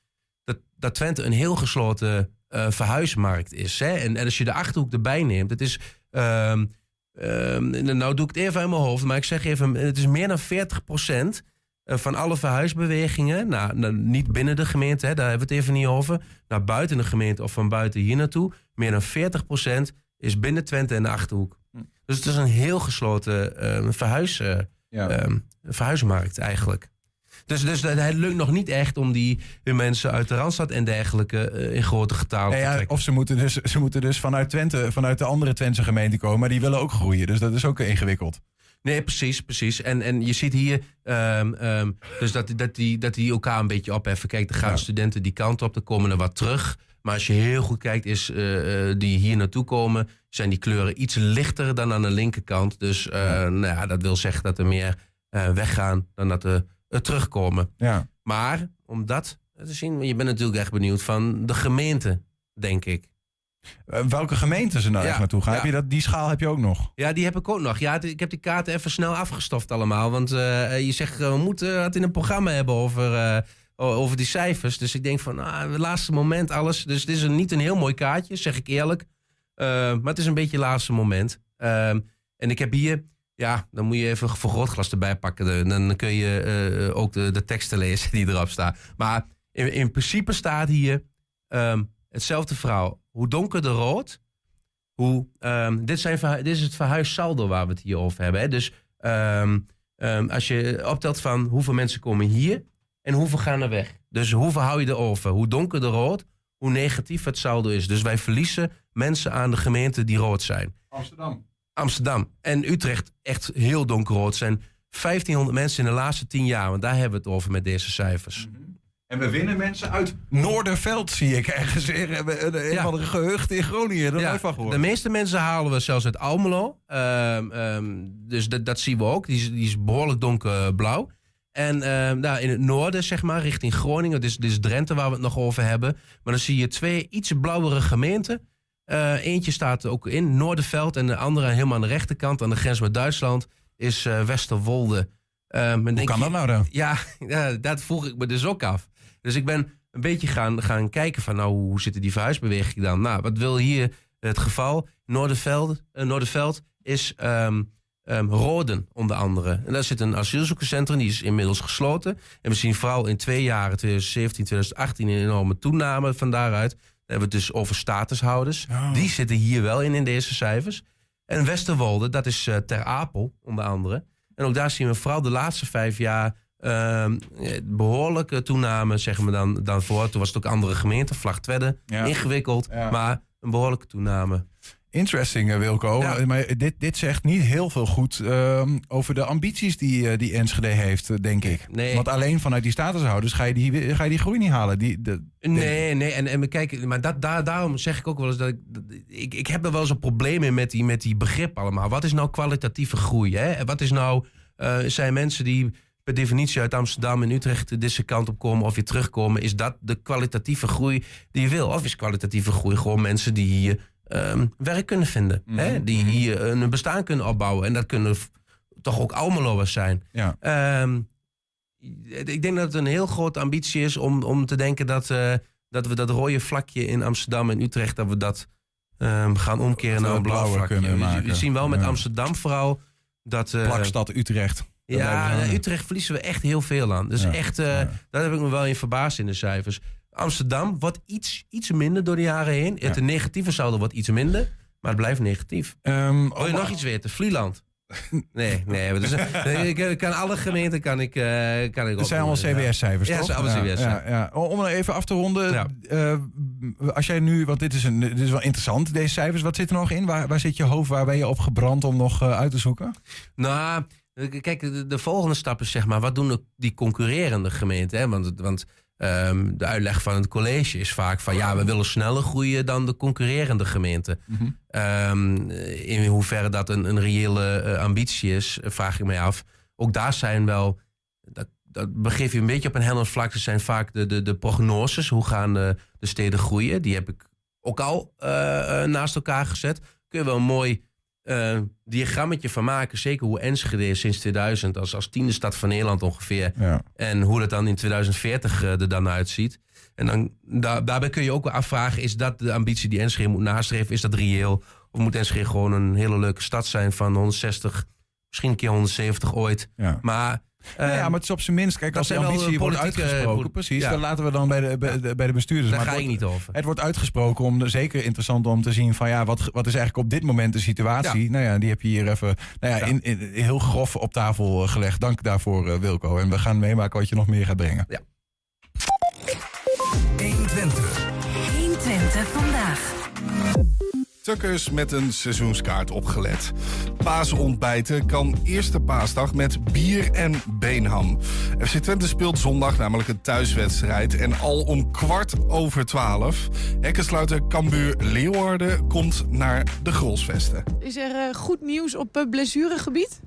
dat, dat Twente een heel gesloten eh, verhuismarkt is. Hè? En, en als je de Achterhoek erbij neemt, het is... ehm, ehm, nou doe ik het even in mijn hoofd, maar ik zeg even, het is meer dan 40% van alle verhuisbewegingen, nou, nou, niet binnen de gemeente, hè, daar hebben we het even niet over, naar buiten de gemeente of van buiten hier naartoe, meer dan 40% is binnen Twente en de Achterhoek. Dus het is een heel gesloten eh, verhuis, eh, ehm, verhuismarkt eigenlijk. Dus, dus het lukt nog niet echt om die, mensen uit de Randstad en dergelijke eh, in grote getalen Nee, te ja, trekken. of ze moeten, dus, ze moeten dus vanuit Twente, vanuit de andere Twentse gemeente komen. Maar die willen ook groeien. Dus dat is ook ingewikkeld. Nee, precies, precies. En, en je ziet hier ehm, ehm, dus dat, dat, die, dat die elkaar een beetje opheffen. Kijk, er gaan studenten die kant op, er komen er wat terug. Maar als je heel goed kijkt, is eh, eh, die hier naartoe komen, zijn die kleuren iets lichter dan aan de linkerkant. Dus eh, Nou ja, dat wil zeggen dat er meer weggaan dan dat er eh, terugkomen. Ja. Maar om dat te zien, je bent natuurlijk echt benieuwd van de gemeente, denk ik. Eh, welke gemeenten ze nou Ja, echt naartoe gaan? ja. Heb je dat, die schaal heb je ook nog. Ja, die heb ik ook nog. Ja, ik heb die kaarten even snel afgestoft allemaal. Want eh, je zegt, eh, we moeten het in een programma hebben over, eh, over die cijfers. Dus ik denk van, ah, het laatste moment alles. Dus het is een, niet een heel mooi kaartje, zeg ik eerlijk. Eh, maar het is een beetje het laatste moment. Ehm, en ik heb hier, ja, dan moet je even een vergrootglas erbij pakken. Dan kun je eh, ook de, de teksten lezen die erop staan. Maar in, in principe staat hier ehm, hetzelfde verhaal. Hoe donkerder rood, hoe, ehm, dit, zijn, dit is het verhuissaldo waar we het hier over hebben. Hè? Dus ehm, ehm, als je optelt van hoeveel mensen komen hier en hoeveel gaan er weg. Dus hoeveel hou je er over? Hoe donkerder rood, hoe negatief het saldo is. Dus wij verliezen mensen aan de gemeenten die rood zijn. Amsterdam. Amsterdam en Utrecht echt heel donkerrood zijn. 1500 mensen in de laatste 10 jaar, want daar hebben we het over met deze cijfers. En we winnen mensen uit Noorderveld, zie ik ergens. Een, een, een Ja. andere gehucht in Groningen. Ja, nooit van gehoord. de meeste mensen halen we zelfs uit Almelo. Ehm, ehm, dus dat, dat zien we ook. Die is, die is behoorlijk donkerblauw. En ehm, nou, in het noorden, zeg maar, richting Groningen. Dit is, dit is Drenthe waar we het nog over hebben. Maar dan zie je twee iets blauwere gemeenten. Eh, eentje staat ook in, Noorderveld. En de andere helemaal aan de rechterkant, aan de grens met Duitsland, is eh, Westerwolde. Hoe kan dat nou dan? Ja, ja, dat vroeg ik me dus ook af. Dus ik ben een beetje gaan, gaan kijken van, nou, hoe zitten die verhuisbewegingen dan? Nou, wat wil hier het geval? Noorderveld, eh, Noorderveld is ehm, ehm, Roden, onder andere. En daar zit een asielzoekerscentrum, die is inmiddels gesloten. En we zien vooral in twee jaren, 2017, 2018, een enorme toename van daaruit. Dan hebben we het dus over statushouders. Die zitten hier wel in, in deze cijfers. En Westerwolde, dat is eh, Ter Apel, onder andere. En ook daar zien we vooral de laatste vijf jaar eh, behoorlijke toename, zeggen we dan, dan voor. Toen was het ook andere gemeenten, Vlagtwedde, Ja. ingewikkeld, Ja. maar een behoorlijke toename. Interesting, eh, Wilco. Ja. Maar dit, dit zegt niet heel veel goed ehm, over de ambities die, eh, die Enschede heeft, eh, denk ik. Nee. Want alleen vanuit die statushouders ga je die, ga je die groei niet halen. Die, de, Nee, nee, en, en kijk, maar dat, daar, daarom zeg ik ook wel eens dat ik, dat- ik, ik heb er wel eens een probleem in met die, met die begrip allemaal. Wat is nou kwalitatieve groei? Hè? Wat is nou, eh, zijn mensen die per definitie uit Amsterdam en Utrecht deze kant op komen of weer terugkomen, is dat de kwalitatieve groei die je wil? Of is kwalitatieve groei gewoon mensen die hier ehm, werk kunnen vinden? hè? Die hier een bestaan kunnen opbouwen. En dat kunnen toch ook Almeloers zijn. Ja. Ehm, ik denk dat het een heel grote ambitie is om, om te denken dat, eh, dat we dat rode vlakje in Amsterdam en Utrecht, dat we dat ehm, gaan omkeren naar een blauw vlakje. kunnen We- zien wel met Ja. Amsterdam vooral dat... eh, Plakstad Utrecht. Ja, eh, hangen. Utrecht verliezen we echt heel veel aan. Dus Ja, echt, eh, daar heb ik me wel in verbaasd in de cijfers. Amsterdam wordt iets, iets minder door de jaren heen. Het negatieve saldo wordt iets minder, maar het blijft negatief. Wil je nog iets weten? Vlieland. Nee, nee. Dus, eh, ik ik kan alle gemeenten kan ik, eh, kan ik Dat zijn allemaal ja. CBS-cijfers, Ja, toch? dat zijn allemaal CBS. Ja, ja. Om even af te ronden. eh, als jij nu, want dit is, een, dit is wel interessant, deze cijfers. Wat zit er nog in? Waar, waar zit je hoofd? Waar ben je op gebrand om nog eh, uit te zoeken? Nou, eh, kijk, de, de volgende stap is zeg maar, wat doen de- die concurrerende gemeenten? Hè? Want, want ehm, de uitleg van het college is vaak van ja, we willen sneller groeien dan de concurrerende gemeenten. Ehm, in hoeverre dat een, een reële eh, ambitie is, eh, vraag ik mij af. Ook daar zijn wel, dat, dat begeef je een beetje op een hellend vlak. Er zijn vaak de, de, de prognoses, hoe gaan de, de steden groeien? Die heb ik ook al eh, eh, naast elkaar gezet. Kun je wel een mooi eh, diagrammetje van maken. Zeker hoe Enschede is sinds 2000 als, als tiende stad van Nederland ongeveer. Ja. En hoe dat dan in 2040 eh, er dan uitziet. En dan, daar, daarbij kun je ook wel afvragen... is dat de ambitie die Enschede moet nastreven? Is dat reëel? Of moet Enschede gewoon een hele leuke stad zijn van 160... misschien een keer 170 ooit. Ja. Maar... Nou ja, eh, maar het is op zijn minst. Kijk, als de ambitie wordt politieke- uitgesproken, precies, ja. dan laten we dan bij de, bij, de- bij de bestuurders. Daar Maar ga ik wordt- niet over. Het wordt uitgesproken om, zeker interessant om te zien van ja, wat, wat is eigenlijk op dit moment de situatie? Ja. Nou ja, die heb je hier even nou ja, In, in- heel grof op tafel eh, gelegd. Dank daarvoor, eh, Wilco. En we gaan meemaken wat je nog meer gaat brengen. Ja. Tukkers met een seizoenskaart opgelet. Paasontbijten kan eerste paasdag met bier en beenham. FC Twente speelt zondag namelijk een thuiswedstrijd. En al om kwart over twaalf. Hekkensluiter Cambuur Leeuwarden komt naar de Grolsvesten. Is er eh, goed nieuws op eh, blessuregebied?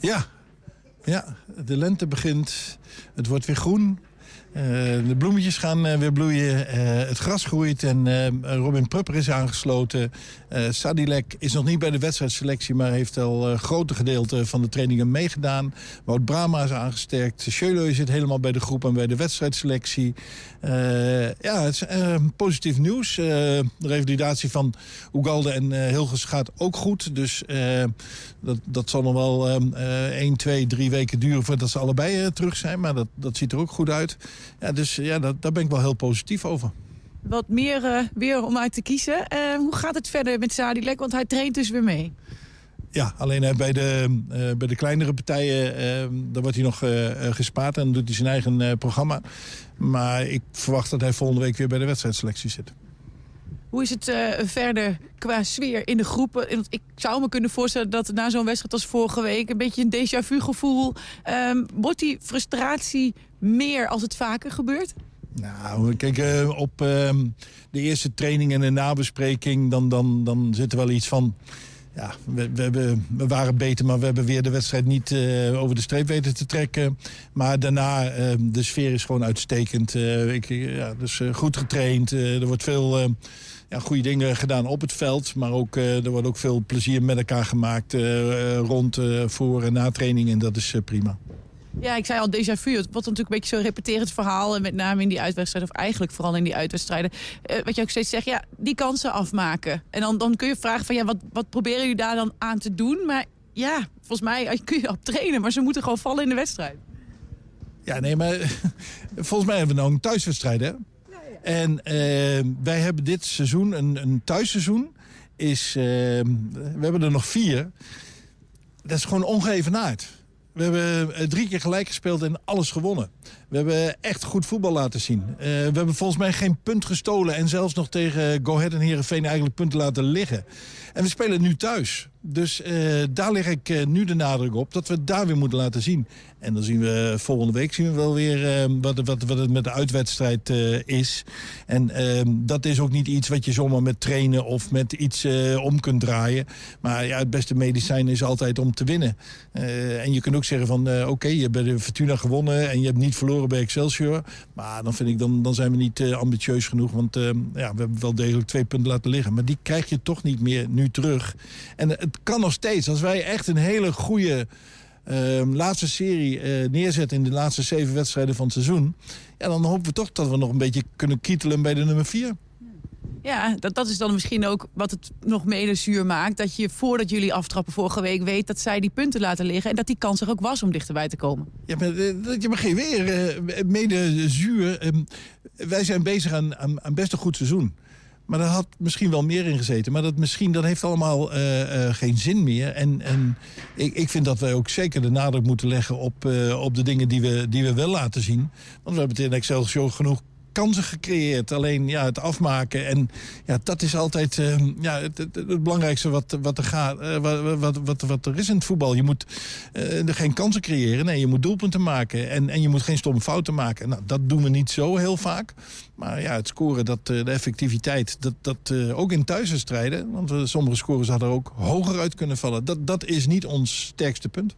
Ja. ja, de lente begint. Het wordt weer groen. Eh, de bloemetjes gaan eh, weer bloeien. Eh, het gras groeit en Robin Prupper is aangesloten. Sadilek is nog niet bij de wedstrijdselectie... maar heeft al grote gedeelte van de trainingen meegedaan. Wout Brama is aangesterkt. Schöle zit helemaal bij de groep en bij de wedstrijdselectie. Ja, het is positief nieuws. De revalidatie van Ugalde en Hilgers gaat ook goed. Dus dat, dat zal nog wel eh, eh, 1, 2, 3 weken duren voordat ze allebei terug zijn. Maar dat, dat ziet er ook goed uit. Ja, dus ja, dat, daar ben ik wel heel positief over. Wat meer eh, weer om uit te kiezen. Eh, hoe gaat het verder met Sadilek? Want hij traint dus weer mee. Ja, alleen eh, bij, de, bij de kleinere partijen, daar wordt hij nog gespaard en doet hij zijn eigen programma. Maar ik verwacht dat hij volgende week weer bij de wedstrijdselectie zit. Hoe is het eh, verder qua sfeer in de groepen? Ik zou me kunnen voorstellen dat na zo'n wedstrijd als vorige week... een beetje een déjà vu gevoel... ehm, wordt die frustratie meer als het vaker gebeurt? Nou, kijk, eh, op ehm, de eerste training en de nabespreking... dan, dan, dan zit er wel iets van... Ja, we, we, waren beter, maar we hebben weer de wedstrijd niet eh, over de streep weten te trekken. Maar daarna, eh, de sfeer is gewoon uitstekend. Ik, ja, dus goed getraind. Er wordt veel ja, goede dingen gedaan op het veld. Maar ook, eh, er wordt ook veel plezier met elkaar gemaakt eh, rond, eh, voor en na training. En dat is prima. Ja, ik zei al déjà vu. Het wordt natuurlijk een beetje zo'n repeterend verhaal. En met name in die uitwedstrijden, of eigenlijk vooral in die uitwedstrijden. Wat je ook steeds zegt, ja, die kansen afmaken. En dan, dan kun je vragen van, ja, wat, wat proberen jullie daar dan aan te doen? Maar ja, volgens mij kun je op trainen. Maar ze moeten gewoon vallen in de wedstrijd. Ja, nee, maar volgens mij hebben we nou een thuiswedstrijd, hè? En eh, wij hebben dit seizoen, een, een thuisseizoen, is, eh, we hebben er nog vier. Dat is gewoon ongeëvenaard. We hebben eh, drie keer gelijk gespeeld en alles gewonnen. We hebben echt goed voetbal laten zien. Eh, we hebben volgens mij geen punt gestolen... en zelfs nog tegen Go Ahead en Heerenveen eigenlijk punten laten liggen. En we spelen nu thuis. Dus eh, daar leg ik eh, nu de nadruk op dat we daar weer moeten laten zien. En dan zien we volgende week zien we wel weer eh, wat, wat, wat het met de uitwedstrijd is. En eh, dat is ook niet iets wat je zomaar met trainen of met iets om kunt draaien. Maar ja, het beste medicijn is altijd om te winnen. En je kunt ook zeggen van oké, je hebt de Fortuna gewonnen en je hebt niet verloren bij Excelsior. Maar dan vind ik, dan, dan zijn we niet eh, ambitieus genoeg. Want eh, ja, we hebben wel degelijk twee punten laten liggen. Maar die krijg je toch niet meer nu terug. En het kan nog steeds. Als wij echt een hele goede eh, laatste serie eh, neerzetten... in de laatste zeven wedstrijden van het seizoen... Ja, dan hopen we toch dat we nog een beetje kunnen kietelen bij de nummer vier. Ja, dat, dat is dan misschien ook wat het nog mede zuur maakt. Dat je voordat jullie aftrappen vorige week weet dat zij die punten laten liggen. En dat die kans er ook was om dichterbij te komen. Ja, maar eh, dat je maar geen weer. eh, mede zuur. eh, wij zijn bezig aan, aan, best een goed seizoen. Maar daar had misschien wel meer in gezeten. Maar dat, misschien, dat heeft allemaal eh, geen zin meer. En, en ik, ik vind dat wij ook zeker de nadruk moeten leggen op, op de dingen die we, die we wel laten zien. Want we hebben het in Excelsior genoeg kansen gecreëerd. Alleen ja, het afmaken. En ja, dat is altijd eh, ja, het, het, belangrijkste wat, wat, er gaat, eh, wat, wat, wat, wat er is in het voetbal. Je moet eh, er geen kansen creëren. Nee, je moet doelpunten maken. En, en je moet geen stomme fouten maken. Nou, dat doen we niet zo heel vaak. Maar ja, het scoren, dat, de effectiviteit, dat, dat ook in thuiswedstrijden. Want sommige scores hadden er ook hoger uit kunnen vallen. Dat, dat is niet ons sterkste punt.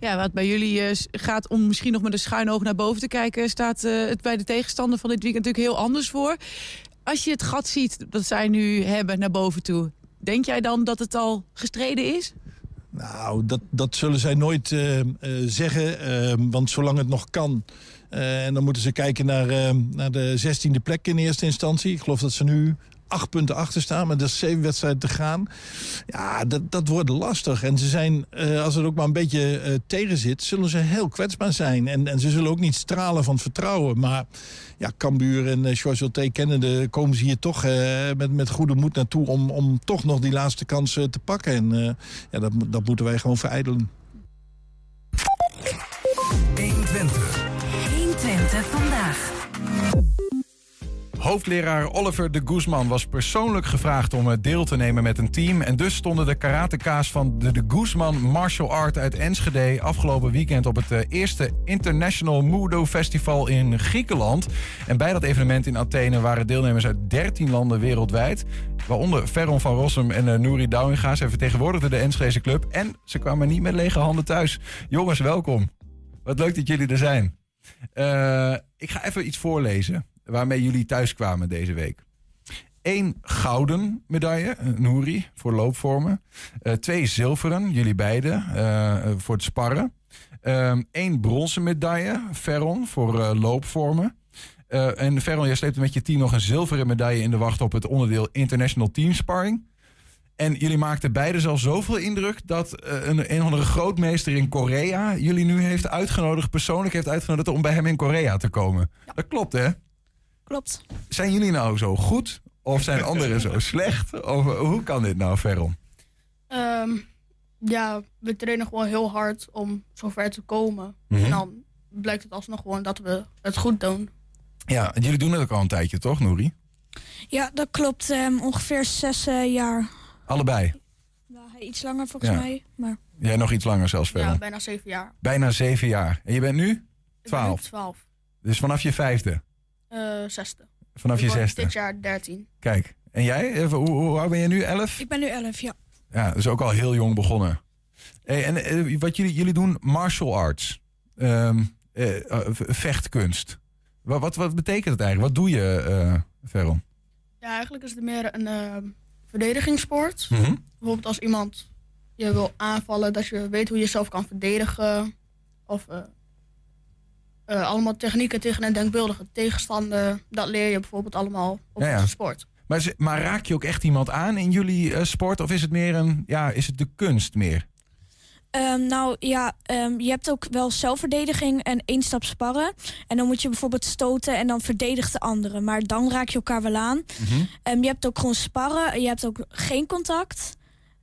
Ja, wat bij jullie eh, gaat om misschien nog met een schuin oog naar boven te kijken... staat eh, het bij de tegenstander van dit weekend natuurlijk heel anders voor. Als je het gat ziet dat zij nu hebben naar boven toe... denk jij dan dat het al gestreden is? Nou, dat, dat zullen zij nooit eh, zeggen. eh, want zolang het nog kan. en dan moeten ze kijken naar, eh, naar de 16e plek in eerste instantie. Ik geloof dat ze nu acht punten achter staan. Met er zeven wedstrijden te gaan. Ja, dat, dat wordt lastig. En ze zijn, eh, als het ook maar een beetje eh, tegen zit... zullen ze heel kwetsbaar zijn. En, en ze zullen ook niet stralen van vertrouwen. Maar ja, Cambuur en uh, Choiseul kennende... komen ze hier toch met, met goede moed naartoe... Om, om toch nog die laatste kans te pakken. En ja, dat, dat moeten wij gewoon verijdelen. Hoofdleraar Oliver de Guzman was persoonlijk gevraagd om eh, deel te nemen met een team. En dus stonden de karateka's van de de Guzman Martial Art uit Enschede afgelopen weekend op het eh, eerste International Mudo Festival in Griekenland. En bij dat evenement in Athene waren deelnemers uit 13 landen wereldwijd. Waaronder Ferron van Rossum en uh, Nouri Douwinga. Ze vertegenwoordigden de Enschedese club. En ze kwamen niet met lege handen thuis. Jongens, welkom. Wat leuk dat jullie er zijn. Ik ga even iets voorlezen waarmee jullie thuis kwamen deze week. Eén gouden medaille, Nouri, voor loopvormen. Uh, twee zilveren, jullie beiden, uh, voor het sparren. Eén uh, bronzen medaille, Ferron, voor loopvormen. En Ferron, jij sleepte met je team nog een zilveren medaille in de wacht op het onderdeel International Team Sparring. En jullie maakten beide zelfs zoveel indruk dat een, een of andere grootmeester in Korea jullie nu heeft uitgenodigd, persoonlijk heeft uitgenodigd om bij hem in Korea te komen. Ja. Dat klopt, hè? Klopt. Zijn jullie nou zo goed of zijn anderen zo slecht? Of hoe kan dit nou, Ferron? Um, ja, we trainen gewoon heel hard om zover te komen. Mm -hmm. En dan blijkt het alsnog gewoon dat we het goed doen. Ja, jullie doen het ook al een tijdje, toch, Nouri? Ja, dat klopt. Um, ongeveer zes uh, jaar. Allebei? Nou, iets langer volgens ja. mij. Maar... Jij nog iets langer zelfs, Ferron? Ja, bijna zeven jaar. Bijna zeven jaar. En je bent nu? Twaalf? Twaalf. Dus vanaf je vijfde? Uh, zesde. Vanaf je zesde? Dit jaar dertien. Kijk, en jij? Hoe, hoe oud ben je nu? Elf? Ik ben nu elf, ja. Ja, dus ook al heel jong begonnen. Hey, en uh, wat jullie, jullie doen, martial arts. Um, uh, vechtkunst. Wat, wat, wat, betekent het eigenlijk? Wat doe je, Veron? Ja, eigenlijk is het meer een verdedigingssport. Mm -hmm. Bijvoorbeeld als iemand je wil aanvallen, dat je weet hoe je jezelf kan verdedigen. Of uh, allemaal technieken tegen een denkbeeldige tegenstander. Dat leer je bijvoorbeeld allemaal op ja, sport. Maar, maar, raak je ook echt iemand aan in jullie uh, sport? Of is het meer een, ja, is het de kunst meer? Um, nou ja, um, je hebt ook wel zelfverdediging en één stap sparren. En dan moet je bijvoorbeeld stoten en dan verdedigt de andere. Maar dan raak je elkaar wel aan. Mm -hmm. um, je hebt ook gewoon sparren. Je hebt ook geen contact.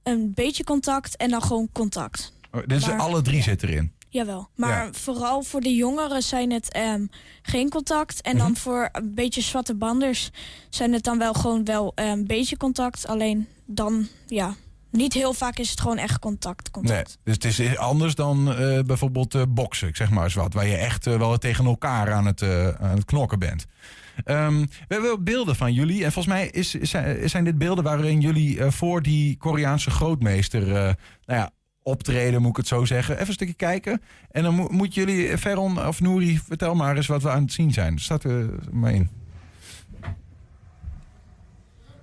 Een beetje contact en dan gewoon contact. Oh, dus maar, alle drie zitten erin? Jawel, maar ja. vooral voor de jongeren zijn het um, geen contact. En dan mm -hmm. voor een beetje zwarte banders zijn het dan wel gewoon wel een um, beetje contact. Alleen dan, ja, niet heel vaak is het gewoon echt contact. contact. Nee, dus het is anders dan uh, bijvoorbeeld uh, boksen, ik zeg maar eens wat. Waar je echt uh, wel tegen elkaar aan het, aan het knokken bent. Um, we hebben beelden van jullie. En volgens mij is, zijn, zijn dit beelden waarin jullie voor die Koreaanse grootmeester... nou ja, optreden, moet ik het zo zeggen. Even een stukje kijken. En dan mo moet jullie, Ferron of Nouri, vertel maar eens wat we aan het zien zijn. Staat er maar in.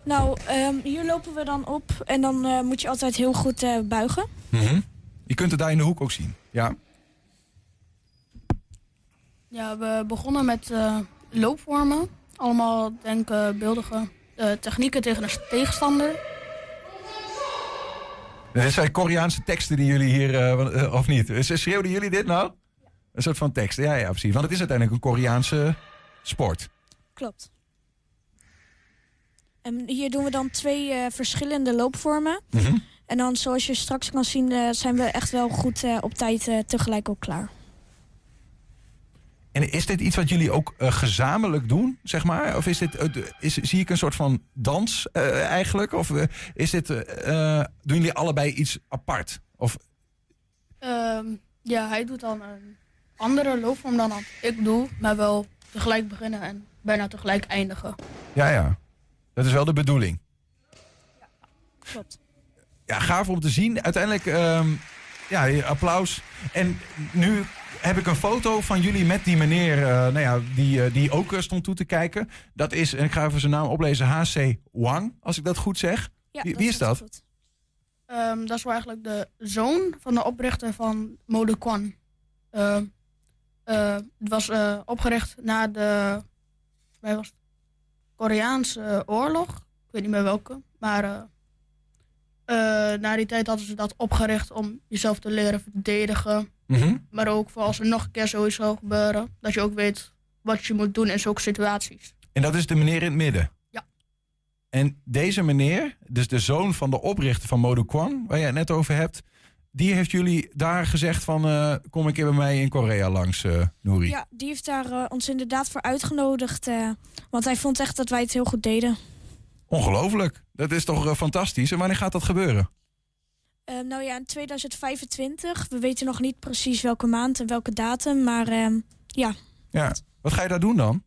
Nou, um, hier lopen we dan op. En dan uh, moet je altijd heel goed uh, buigen. Mm -hmm. Je kunt het daar in de hoek ook zien. Ja. Ja, we begonnen met uh, loopvormen. Allemaal denkbeeldige technieken tegen een tegenstander. Dit zijn Koreaanse teksten die jullie hier, uh, of niet? Schreeuwden jullie dit nou? Een soort van tekst, ja, ja, precies. Want het is uiteindelijk een Koreaanse sport. Klopt. En hier doen we dan twee eh, verschillende loopvormen. Mhm. En dan, zoals je straks kan zien, eh, zijn we echt wel goed eh, op tijd eh, tegelijk ook klaar. En is dit iets wat jullie ook eh, gezamenlijk doen, zeg maar? Of is dit, is, zie ik een soort van dans eh, eigenlijk? Of eh, is dit, doen jullie allebei iets apart? Of, Ehm, ja, hij doet dan een andere loopvorm dan dat ik doe, maar wel tegelijk beginnen en bijna tegelijk eindigen. ja, ja. Dat is wel de bedoeling. Klopt. Ja, gaaf om te zien. Uiteindelijk, ehm, ja, applaus. En nu heb ik een foto van jullie met die meneer, eh, nou ja, die, eh, die ook eh, stond toe te kijken. Dat is, en ik ga even zijn naam oplezen, H.C. Wang, als ik dat goed zeg. Ja, wie, is dat? Ehm, dat is wel eigenlijk de zoon van de oprichter van Mode Kwan. Ehm, eh, het was opgericht na de mij was Koreaanse oorlog. Ik weet niet meer welke. Maar na die tijd hadden ze dat opgericht om jezelf te leren verdedigen. Mhm. Maar ook voor als er nog een keer zoiets zou gebeuren. Dat je ook weet wat je moet doen in zulke situaties. En dat is de meneer in het midden? Ja. En deze meneer, dus de zoon van de oprichter van Modu Kwang, waar je het net over hebt, die heeft jullie daar gezegd van, eh, kom een keer bij mij in Korea langs, eh Nouri. Ja, die heeft daar eh, ons inderdaad voor uitgenodigd. eh, want hij vond echt dat wij het heel goed deden. Ongelooflijk. Dat is toch eh, fantastisch. En wanneer gaat dat gebeuren? Ehm, nou ja, in 2025. We weten nog niet precies welke maand en welke datum. Maar ehm, ja, Ja. Wat ga je daar doen dan?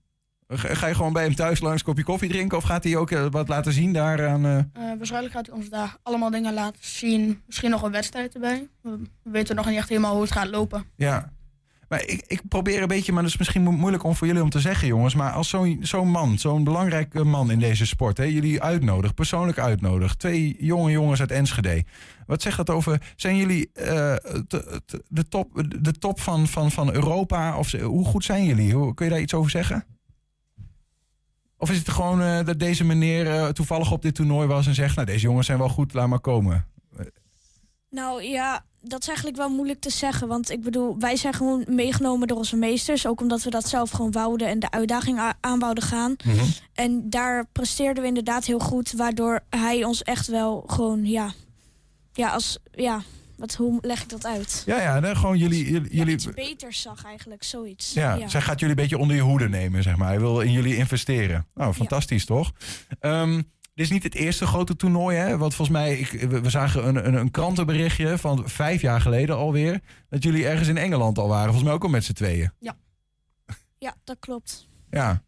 Ga je gewoon bij hem thuis langs een kopje koffie drinken? Of gaat hij ook eh, wat laten zien daar aan... eh, Eh, waarschijnlijk gaat hij ons daar allemaal dingen laten zien. Misschien nog een wedstrijd erbij. We we weten nog niet echt helemaal hoe het gaat lopen. Ja. Maar ik, ik probeer een beetje, maar dat is misschien mo- moeilijk om voor jullie om te zeggen, jongens. Maar als zo'n man, zo'n belangrijke man in deze sport, hè, jullie uitnodigt, persoonlijk uitnodigt. Twee jonge jongens uit Enschede. Wat zegt dat over? Zijn jullie te- de top, de top van, van, van Europa? Of hoe goed zijn jullie? Hoe, kun je daar iets over zeggen? Of is het gewoon eh, dat deze meneer eh, toevallig op dit toernooi was en zegt: Nou, deze jongens zijn wel goed, laat maar komen. Nou ja, dat is eigenlijk wel moeilijk te zeggen. Want ik bedoel, wij zijn gewoon meegenomen door onze meesters. Ook omdat we dat zelf gewoon wouden en de uitdaging a- aan wouden gaan. En daar presteerden we inderdaad heel goed. Waardoor hij ons echt wel gewoon, ja... Ja, als... Ja, wat, hoe leg ik dat uit? Ja, ja, nee, gewoon jullie. jullie, jullie Iets beters zag eigenlijk, zoiets. Ja, zij gaat jullie een beetje onder je hoede nemen, zeg maar. Hij wil in jullie investeren. Nou, fantastisch toch? Ehm, dit is niet het eerste grote toernooi, hè? Want volgens mij, ik, we, zagen een, een, een krantenberichtje van vijf jaar geleden alweer. Dat jullie ergens in Engeland al waren. Volgens mij ook al met z'n tweeën. Ja, dat klopt. Ja.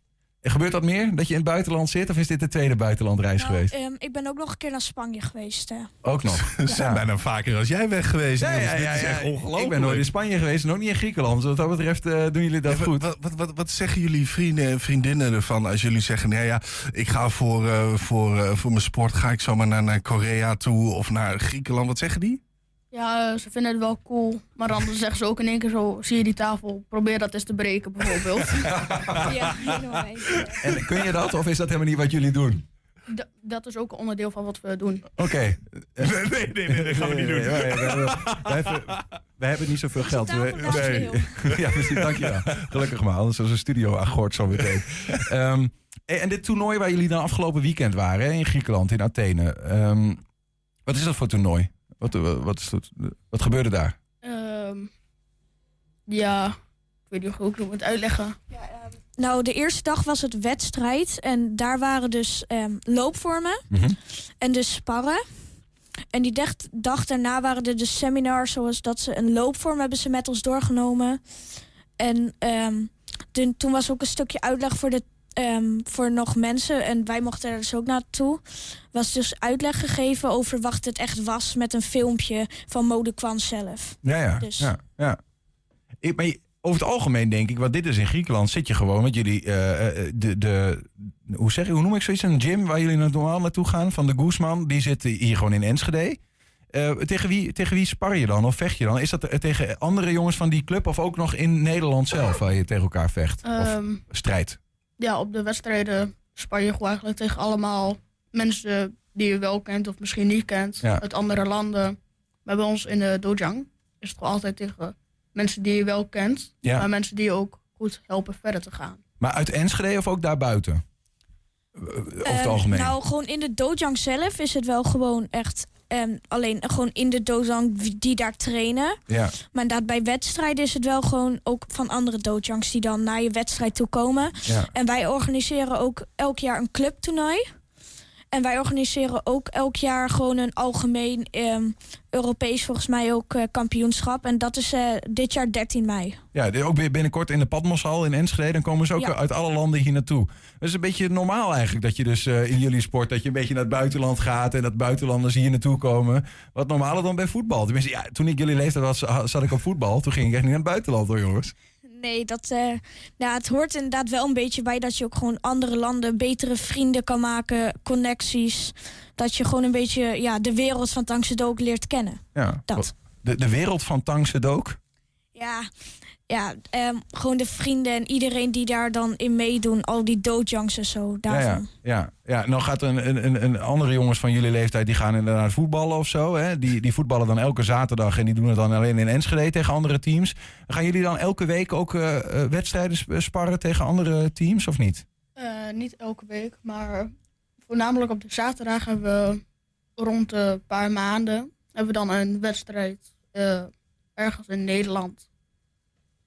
Gebeurt dat meer? Dat je in het buitenland zit? Of is dit de tweede buitenlandreis Nou, geweest? ehm, ik ben ook nog een keer naar Spanje geweest. eh. Ook nog. Ze zijn bijna vaker als jij weg geweest. Ja, ja, ja, ongelooflijk. Ik ben nooit in Spanje geweest en ook niet in Griekenland. Dus wat dat betreft eh, doen jullie dat Ja, goed. Wat, wat, wat, wat zeggen jullie vrienden en vriendinnen ervan als jullie zeggen: nee, ja, ik ga voor, eh, voor, eh, voor mijn sport ga ik zomaar naar, naar Korea toe of naar Griekenland? Wat zeggen die? Ja, eh, ze vinden het wel cool. Maar dan zeggen ze ook in één keer zo... Zie je die tafel? Probeer dat eens te breken, bijvoorbeeld. ja, helemaal En kun je dat of is dat helemaal niet wat jullie doen? D- dat is ook een onderdeel van wat we doen. Oké. Nee, nee, nee, nee, dat gaan we niet doen. Nee, hebben, we hebben niet zoveel geld. Nee. Ja, precies. Dankjewel. Gelukkig maar, anders is een studio agort zo meteen. Ehm, en en dit toernooi waar jullie dan afgelopen weekend waren, in Griekenland, in Athene. ehm, wat is dat voor toernooi? Wat, wat, is dat, wat gebeurde daar? Ehm, ja, ik weet niet hoe ik het moet uitleggen. Nou, de eerste dag was het wedstrijd. En daar waren dus ehm, loopvormen en dus sparren. En die dag, dag daarna waren er dus seminars, zoals dat ze een loopvorm hebben ze met ons doorgenomen. En ehm, toen, toen was ook een stukje uitleg voor, de, ehm, voor nog mensen. En wij mochten er dus ook naartoe. Was dus uitleg gegeven over wat het echt was met een filmpje van Mode Kwan zelf. Ja, ja. Dus- ja, ja. Ik, maar over het algemeen denk ik, want dit is in Griekenland, zit je gewoon met jullie, eh, eh, de, de, hoe, zeg je, hoe noem ik zoiets, een gym waar jullie normaal naartoe gaan, van de Guzman, die zit hier gewoon in Enschede. Eh, tegen, wie, tegen wie spar je dan of vecht je dan? Is dat tegen andere jongens van die club of ook nog in Nederland zelf waar je tegen elkaar vecht? of Ehm, strijdt? Ja, op de wedstrijden spar je gewoon eigenlijk tegen allemaal mensen die je wel kent of misschien niet kent. Ja. Uit andere landen. Maar bij ons in de dojang is het gewoon altijd tegen mensen die je wel kent. Ja. Maar mensen die je ook goed helpen verder te gaan. Maar uit Enschede of ook daarbuiten? over het Ehm, algemeen? Nou, gewoon in de dojang zelf is het wel gewoon echt... ehm, alleen gewoon in de dojang die daar trainen. ja. Maar inderdaad, bij wedstrijden is het wel gewoon ook van andere dojangs die dan naar je wedstrijd toe komen. Ja. En wij organiseren ook elk jaar een clubtoernooi. En wij organiseren ook elk jaar gewoon een algemeen ehm, Europees volgens mij ook eh, kampioenschap. En dat is eh, dit jaar 13 mei. Ja, ook weer binnenkort in de Padmoshal in Enschede. Dan komen ze ook Ja. uit alle landen hier naartoe. Dat is een beetje normaal eigenlijk dat je dus eh, in jullie sport... dat je een beetje naar het buitenland gaat... en dat buitenlanders hier naartoe komen. Wat normaler dan bij voetbal. Tenminste, ja, toen ik jullie leeftijd was, zat ik op voetbal. Toen ging ik echt niet naar het buitenland hoor, jongens. Nee, dat, nou, het hoort inderdaad wel een beetje bij dat je ook gewoon andere landen betere vrienden kan maken, connecties. Dat je gewoon een beetje ja, de wereld van Tangse ook leert kennen. Ja. Dat. De, de wereld van Tangse Dook. Ja, ja ehm, gewoon de vrienden en iedereen die daar dan in meedoen. Al die dojangs en zo. Ja, Daarvan. ja, ja, ja. Nou gaat een, een, een- andere jongens van jullie leeftijd... die gaan inderdaad voetballen of zo. Hè? Die, die voetballen dan elke zaterdag... en die doen het dan alleen in Enschede tegen andere teams. Gaan jullie dan elke week ook eh, eh, wedstrijden sp- sparren tegen andere teams of niet? Eh, niet elke week, maar voornamelijk op de zaterdag hebben we rond een paar maanden hebben we dan een wedstrijd eh, ergens in Nederland.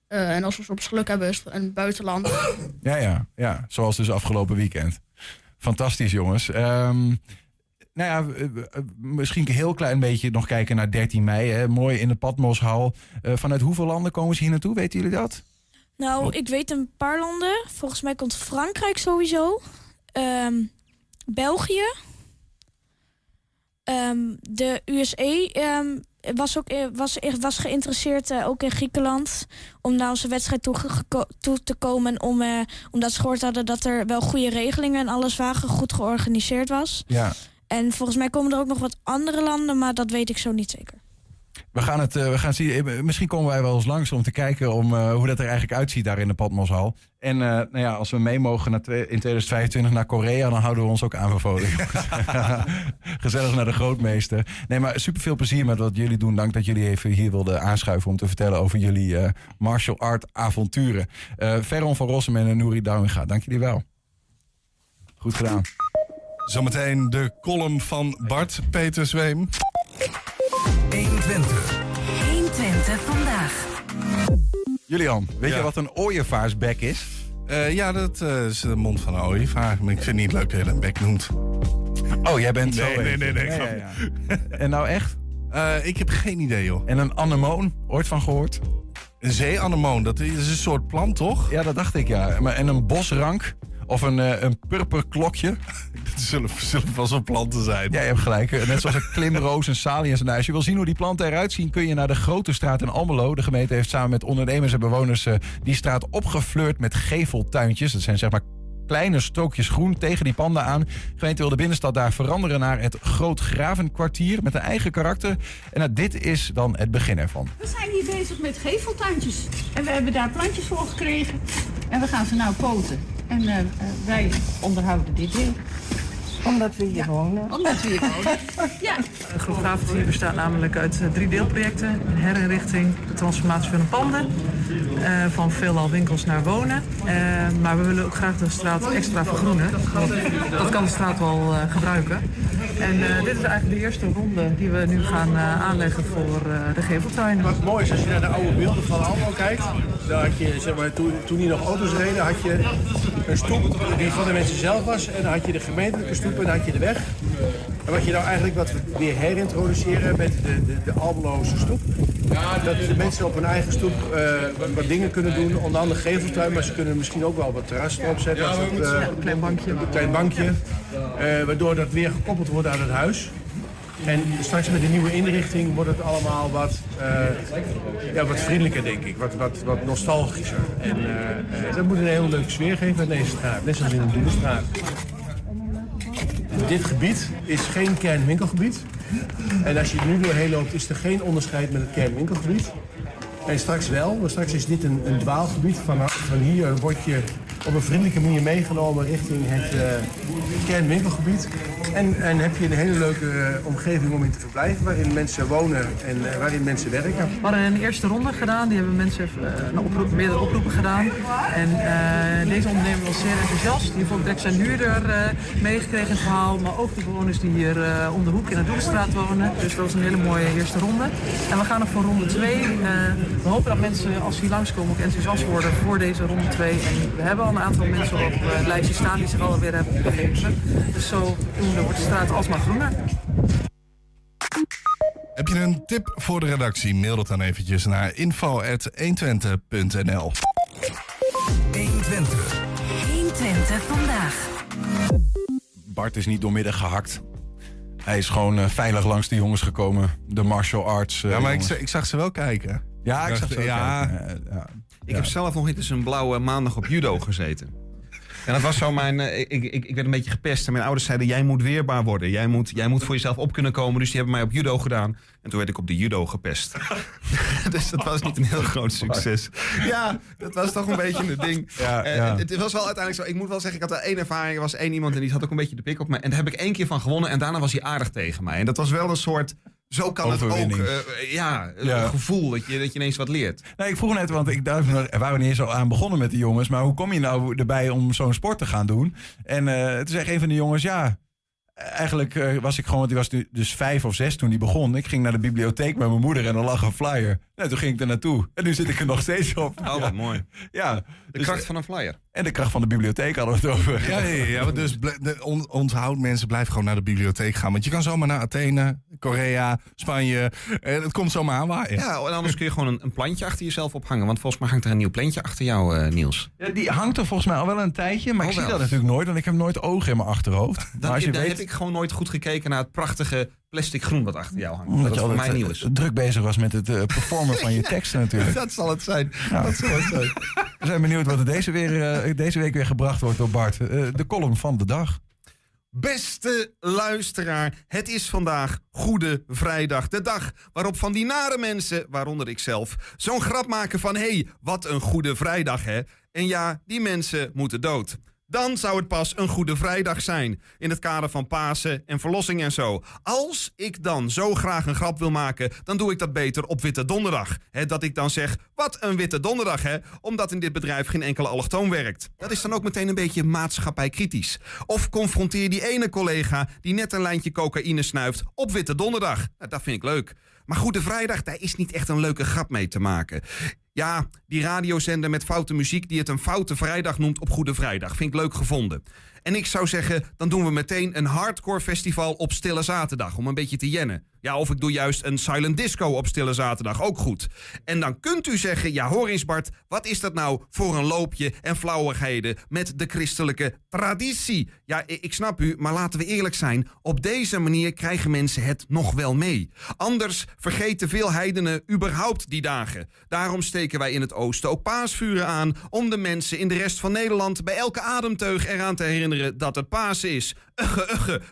Eh, en als we soms geluk hebben, is het een buitenland. Ja, ja, ja. Zoals dus afgelopen weekend. Fantastisch, jongens. Ehm, nou ja, misschien een heel klein beetje nog kijken naar 13 mei. Hè. Mooi in de Patmoshal. Eh vanuit hoeveel landen komen ze hier naartoe? Weten jullie dat? Nou, ik weet een paar landen. Volgens mij komt Frankrijk sowieso. Ehm, België. Ehm, de USA ehm, was, ook, eh, was, was geïnteresseerd, eh, ook in Griekenland, om naar onze wedstrijd toe, toe te komen. Om, eh, omdat ze gehoord hadden dat er wel goede regelingen en alles waren, goed georganiseerd was. Ja. En volgens mij komen er ook nog wat andere landen, maar dat weet ik zo niet zeker. We gaan het eh, we gaan zien. Eh, Misschien komen wij wel eens langs om te kijken om, eh, hoe dat er eigenlijk uitziet daar in de Patmoshal. En nou ja, als we mee mogen naar in 2025 naar Korea, dan houden we ons ook aanbevolen. Gezellig naar de grootmeester. Nee, maar super veel plezier met wat jullie doen. Dank dat jullie even hier wilden aanschuiven om te vertellen over jullie martial art avonturen. Eh Veron van Rossum en Nouri Douwinga, dank jullie wel. Goed gedaan. Zometeen de column van Bart Peter Zweem. 120. 120 vandaag. Julian, weet Ja. je wat een ooievaarsbek is? Eh, ja, dat eh, is de mond van een ooievaar. Maar ik vind het niet leuk dat je dat een bek noemt. Oh, jij bent zo Nee, nee, nee, nee, Ja, grapje. ja, ja. En nou echt? Eh, ik heb geen idee, joh. En een anemoon, ooit van gehoord? Een zeeanemoon, dat is een soort plant, toch? Ja, dat dacht ik, ja. Maar- En een bosrank of een, eh, een purperklokje. Dat zullen, zullen wel zo'n planten zijn. Ja, je hebt gelijk. Net zoals een klimroos, een salie en zo. Nou, als je wil zien hoe die planten eruit zien... kun je naar de Grote Straat in Almelo. De gemeente heeft samen met ondernemers en bewoners... eh, die straat opgefleurd met geveltuintjes. Dat zijn zeg maar kleine strookjes groen tegen die panden aan. De gemeente wil de binnenstad daar veranderen naar het Groot Gravenkwartier... met een eigen karakter. En nou, dit is dan het begin ervan. We zijn hier bezig met geveltuintjes. En we hebben daar plantjes voor gekregen. En we gaan ze nou poten. En eh, wij onderhouden dit ding. Omdat we hier wonen. Omdat we hier wonen. Ja. Groot Gravenvier bestaat namelijk uit eh, drie deelprojecten. Een herinrichting, de transformatie van de panden. eh, van veelal winkels naar wonen. Eh, maar we willen ook graag de straat extra vergroenen. Dat kan de straat wel eh, gebruiken. En eh, dit is eigenlijk de eerste ronde die we nu gaan eh, aanleggen voor eh, de geveltuinen. Wat mooi is als je naar de oude beelden van Almelo kijkt. Had je, zeg maar, toen, toen hier nog auto's reden, had je een stoep die van de mensen zelf was. En dan had je de gemeentelijke stoep en dan had je de weg. En wat je nou eigenlijk wat we weer herintroduceren met de, de, de Almeloze stoep. Dat de mensen op hun eigen stoep eh, wat, dingen kunnen doen. Onder andere geveltuin, maar ze kunnen misschien ook wel wat terras erop zetten. Eh, een klein bankje. Een klein bankje. Eh, waardoor dat weer gekoppeld wordt aan het huis. En straks met de nieuwe inrichting wordt het allemaal wat, eh, ja, wat vriendelijker, denk ik. Wat, wat, wat nostalgischer. En eh, dat moet een hele leuke sfeer geven aan deze straat. Net zoals in de Doelenstraat. Dit gebied is geen kernwinkelgebied. En als je er nu doorheen loopt, is er geen onderscheid met het kernwinkelgebied. En straks wel, want straks is dit een, een dwaalgebied. Van, van hier word je op een vriendelijke manier meegenomen richting het uh, kernwinkelgebied. En, en heb je een hele leuke eh, omgeving om in te verblijven, waarin mensen wonen en eh, waarin mensen werken. We hadden een eerste ronde gedaan, die hebben mensen een oproep, meerdere oproepen gedaan. En deze ondernemer was zeer enthousiast. Die ook direct zijn huurder meegekregen het verhaal, maar ook de bewoners die hier om de hoek in de Doelenstraat wonen. Dus dat was een hele mooie eerste ronde. En we gaan nog voor ronde 2. we hopen dat mensen als ze hier langskomen ook enthousiast worden voor deze ronde 2. En we hebben al een aantal mensen op het lijstje staan die zich alweer hebben opgegeven. Dus zo wordt de straat alsmaar groener. Heb je een tip voor de redactie? Mail dat dan eventjes naar info.120.nl 120. 120 vandaag. Bart is niet doormidden gehakt. Hij is gewoon uh, veilig langs de jongens gekomen. De martial arts. Uh, ja, maar ik, ik, zag ze wel kijken. Ja, ik zag ze ja, kijken. Ja, Ik heb zelf nog eens een blauwe maandag op judo gezeten. En dat was zo mijn. eh, Ik, ik, ik werd een beetje gepest. En mijn ouders zeiden: Jij moet weerbaar worden. Jij moet, jij moet voor jezelf op kunnen komen. Dus die hebben mij op judo gedaan. En toen werd ik op de judo gepest. dus dat was niet een heel groot succes. Ja, dat was toch een beetje een ding. Ja, Eh, ja. Het was wel uiteindelijk zo. Ik moet wel zeggen, ik had wel één ervaring. Er was één iemand en die had ook een beetje de pik op me. En daar heb ik één keer van gewonnen. En daarna was hij aardig tegen mij. En dat was wel een soort. Zo kan het ook. Eh, ja, een gevoel dat je, dat je ineens wat leert. Nee, ik vroeg net, want ik er waren niet eens al aan begonnen met de jongens. Maar hoe kom je nou erbij om zo'n sport te gaan doen? En eh toen zei een van de jongens, ja, eigenlijk was ik gewoon, want die was nu dus vijf of zes toen die begon. Ik ging naar de bibliotheek met mijn moeder en er lag een flyer. En toen ging ik er naartoe. En nu zit ik er nog steeds op. Oh, wat mooi. Ja. De dus- kracht van een flyer. En de kracht van de bibliotheek hadden we het over. Ja, ja, ja, dus on, onthoud mensen, blijf gewoon naar de bibliotheek gaan. Want je kan zomaar naar Athene, Korea, Spanje. En het komt zomaar aanwaaien. Ja, en anders kun je gewoon een, een plantje achter jezelf ophangen. Want volgens mij hangt er een nieuw plantje achter jou, eh, Niels. Ja, die hangt er volgens mij al wel een tijdje, maar Oh, ik zie wel. dat natuurlijk nooit, want ik heb nooit ogen in mijn achterhoofd. Dan, maar als je dan weet, heb ik gewoon nooit goed gekeken naar het prachtige plastic groen wat achter jou hangt. omdat dat je voor mij nieuw eh, is. druk bezig was met het eh, performen van je teksten natuurlijk. Dat zal het zijn. Dat zal het zijn. We zijn benieuwd wat er deze, weer, eh, deze week weer gebracht wordt door Bart. De column van de dag. Beste luisteraar, het is vandaag Goede Vrijdag. De dag waarop van die nare mensen, waaronder ik zelf, zo'n grap maken van... hé, hey, wat een Goede Vrijdag, hè? En ja, die mensen moeten dood. Dan zou het pas een Goede Vrijdag zijn. In het kader van Pasen en verlossing en zo. Als ik dan zo graag een grap wil maken, dan doe ik dat beter op Witte Donderdag. Dat ik dan zeg, wat een Witte Donderdag, hè? Omdat in dit bedrijf geen enkele allochtoon werkt. Dat is dan ook meteen een beetje maatschappijkritisch. Of confronteer die ene collega die net een lijntje cocaïne snuift op Witte Donderdag. Nou, dat vind ik leuk. Maar Goede Vrijdag, daar is niet echt een leuke grap mee te maken. Ja, die radiozender met foute muziek die het een foute vrijdag noemt op Goede Vrijdag. Vind ik leuk gevonden. En ik zou zeggen, dan doen we meteen een hardcore festival op Stille Zaterdag. Om een beetje te jennen. Ja, of ik doe juist een silent disco op Stille Zaterdag. Ook goed. En dan kunt u zeggen, ja hoor eens Bart, wat is dat nou voor een loopje en flauwigheden met de christelijke traditie? Ja, ik snap u, maar laten we eerlijk zijn. Op deze manier krijgen mensen het nog wel mee. Anders vergeten veel heidenen überhaupt die dagen. Daarom steken wij in het oosten ook paasvuren aan... om de mensen in de rest van Nederland bij elke ademteug eraan te herinneren dat het Pasen is.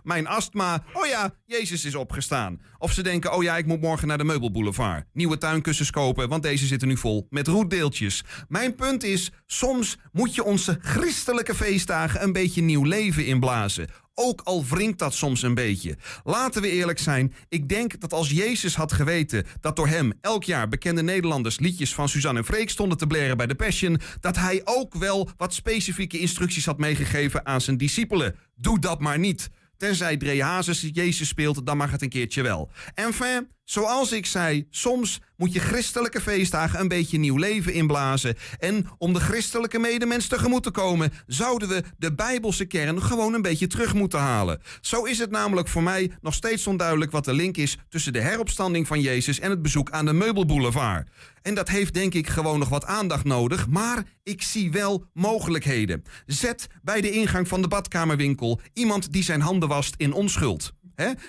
Mijn astma. Oh ja, Jezus is opgestaan. Of ze denken, oh ja, ik moet morgen naar de meubelboulevard. Nieuwe tuinkussens kopen, want deze zitten nu vol met roetdeeltjes. Mijn punt is, soms moet je onze christelijke feestdagen een beetje nieuw leven inblazen. Ook al wringt dat soms een beetje. Laten we eerlijk zijn, ik denk dat als Jezus had geweten dat door hem elk jaar bekende Nederlanders liedjes van Suzanne en Freek stonden te blaren bij de Passion, dat hij ook wel wat specifieke instructies had meegegeven aan zijn discipelen. Doe dat maar niet. Tenzij Dre Hazes Jezus speelt, dan mag het een keertje wel. Enfin, zoals ik zei, soms moet je christelijke feestdagen een beetje nieuw leven inblazen. En om de christelijke medemens tegemoet te komen, zouden we de bijbelse kern gewoon een beetje terug moeten halen. Zo is het namelijk voor mij nog steeds onduidelijk wat de link is tussen de heropstanding van Jezus en het bezoek aan de meubelboulevard. En dat heeft denk ik gewoon nog wat aandacht nodig, maar ik zie wel mogelijkheden. Zet bij de ingang van de badkamerwinkel iemand die zijn handen wast in onschuld.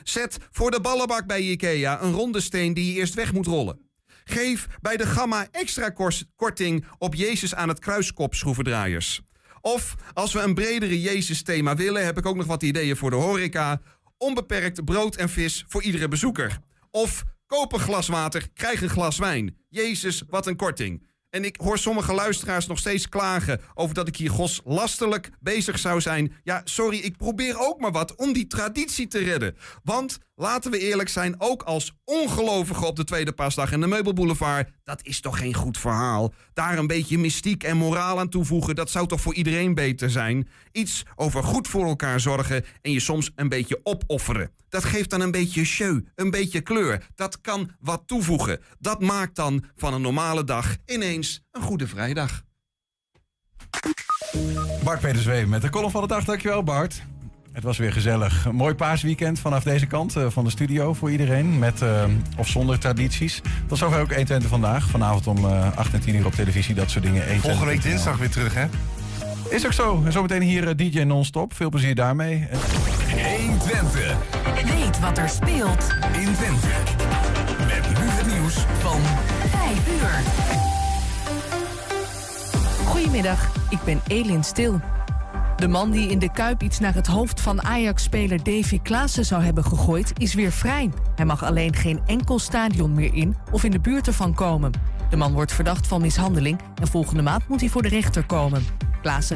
Zet voor de ballenbak bij Ikea een ronde steen die je eerst weg moet rollen. Geef bij de Gamma extra korting op Jezus aan het kruiskop schroevendraaiers. Of als we een bredere Jezus-thema willen, heb ik ook nog wat ideeën voor de horeca. Onbeperkt brood en vis voor iedere bezoeker. Of koop een glas water, krijg een glas wijn. Jezus, wat een korting. En ik hoor sommige luisteraars nog steeds klagen over dat ik hier goslastelijk bezig zou zijn. Ja, sorry, ik probeer ook maar wat om die traditie te redden. Want laten we eerlijk zijn, ook als ongelovige op de tweede paasdag en de Meubelboulevard, dat is toch geen goed verhaal. Daar een beetje mystiek en moraal aan toevoegen, dat zou toch voor iedereen beter zijn. Iets over goed voor elkaar zorgen en je soms een beetje opofferen. Dat geeft dan een beetje show, een beetje kleur. Dat kan wat toevoegen. Dat maakt dan van een normale dag ineens een goede vrijdag. Bart Peterswee met de column van de dag. Dankjewel Bart. Het was weer gezellig. Een mooi paasweekend vanaf deze kant eh, van de studio voor iedereen. Met eh, of zonder tradities. Tot zover ook 120 vandaag. Vanavond om eh 8 en 10 uur op televisie. Dat soort dingen. 120. Volgende week dinsdag weer terug, hè? Is ook zo. En zometeen hier DJ Non-Stop. Veel plezier daarmee. En- 120. Weet wat er speelt in Twente. Met nu het nieuws van 5 uur. Goedemiddag, ik ben Elin Stil. De man die in de Kuip iets naar het hoofd van Ajax-speler Davy Klaassen zou hebben gegooid, is weer vrij. Hij mag alleen geen enkel stadion meer in of in de buurt ervan komen. De man wordt verdacht van mishandeling en volgende maand moet hij voor de rechter komen. Klaassen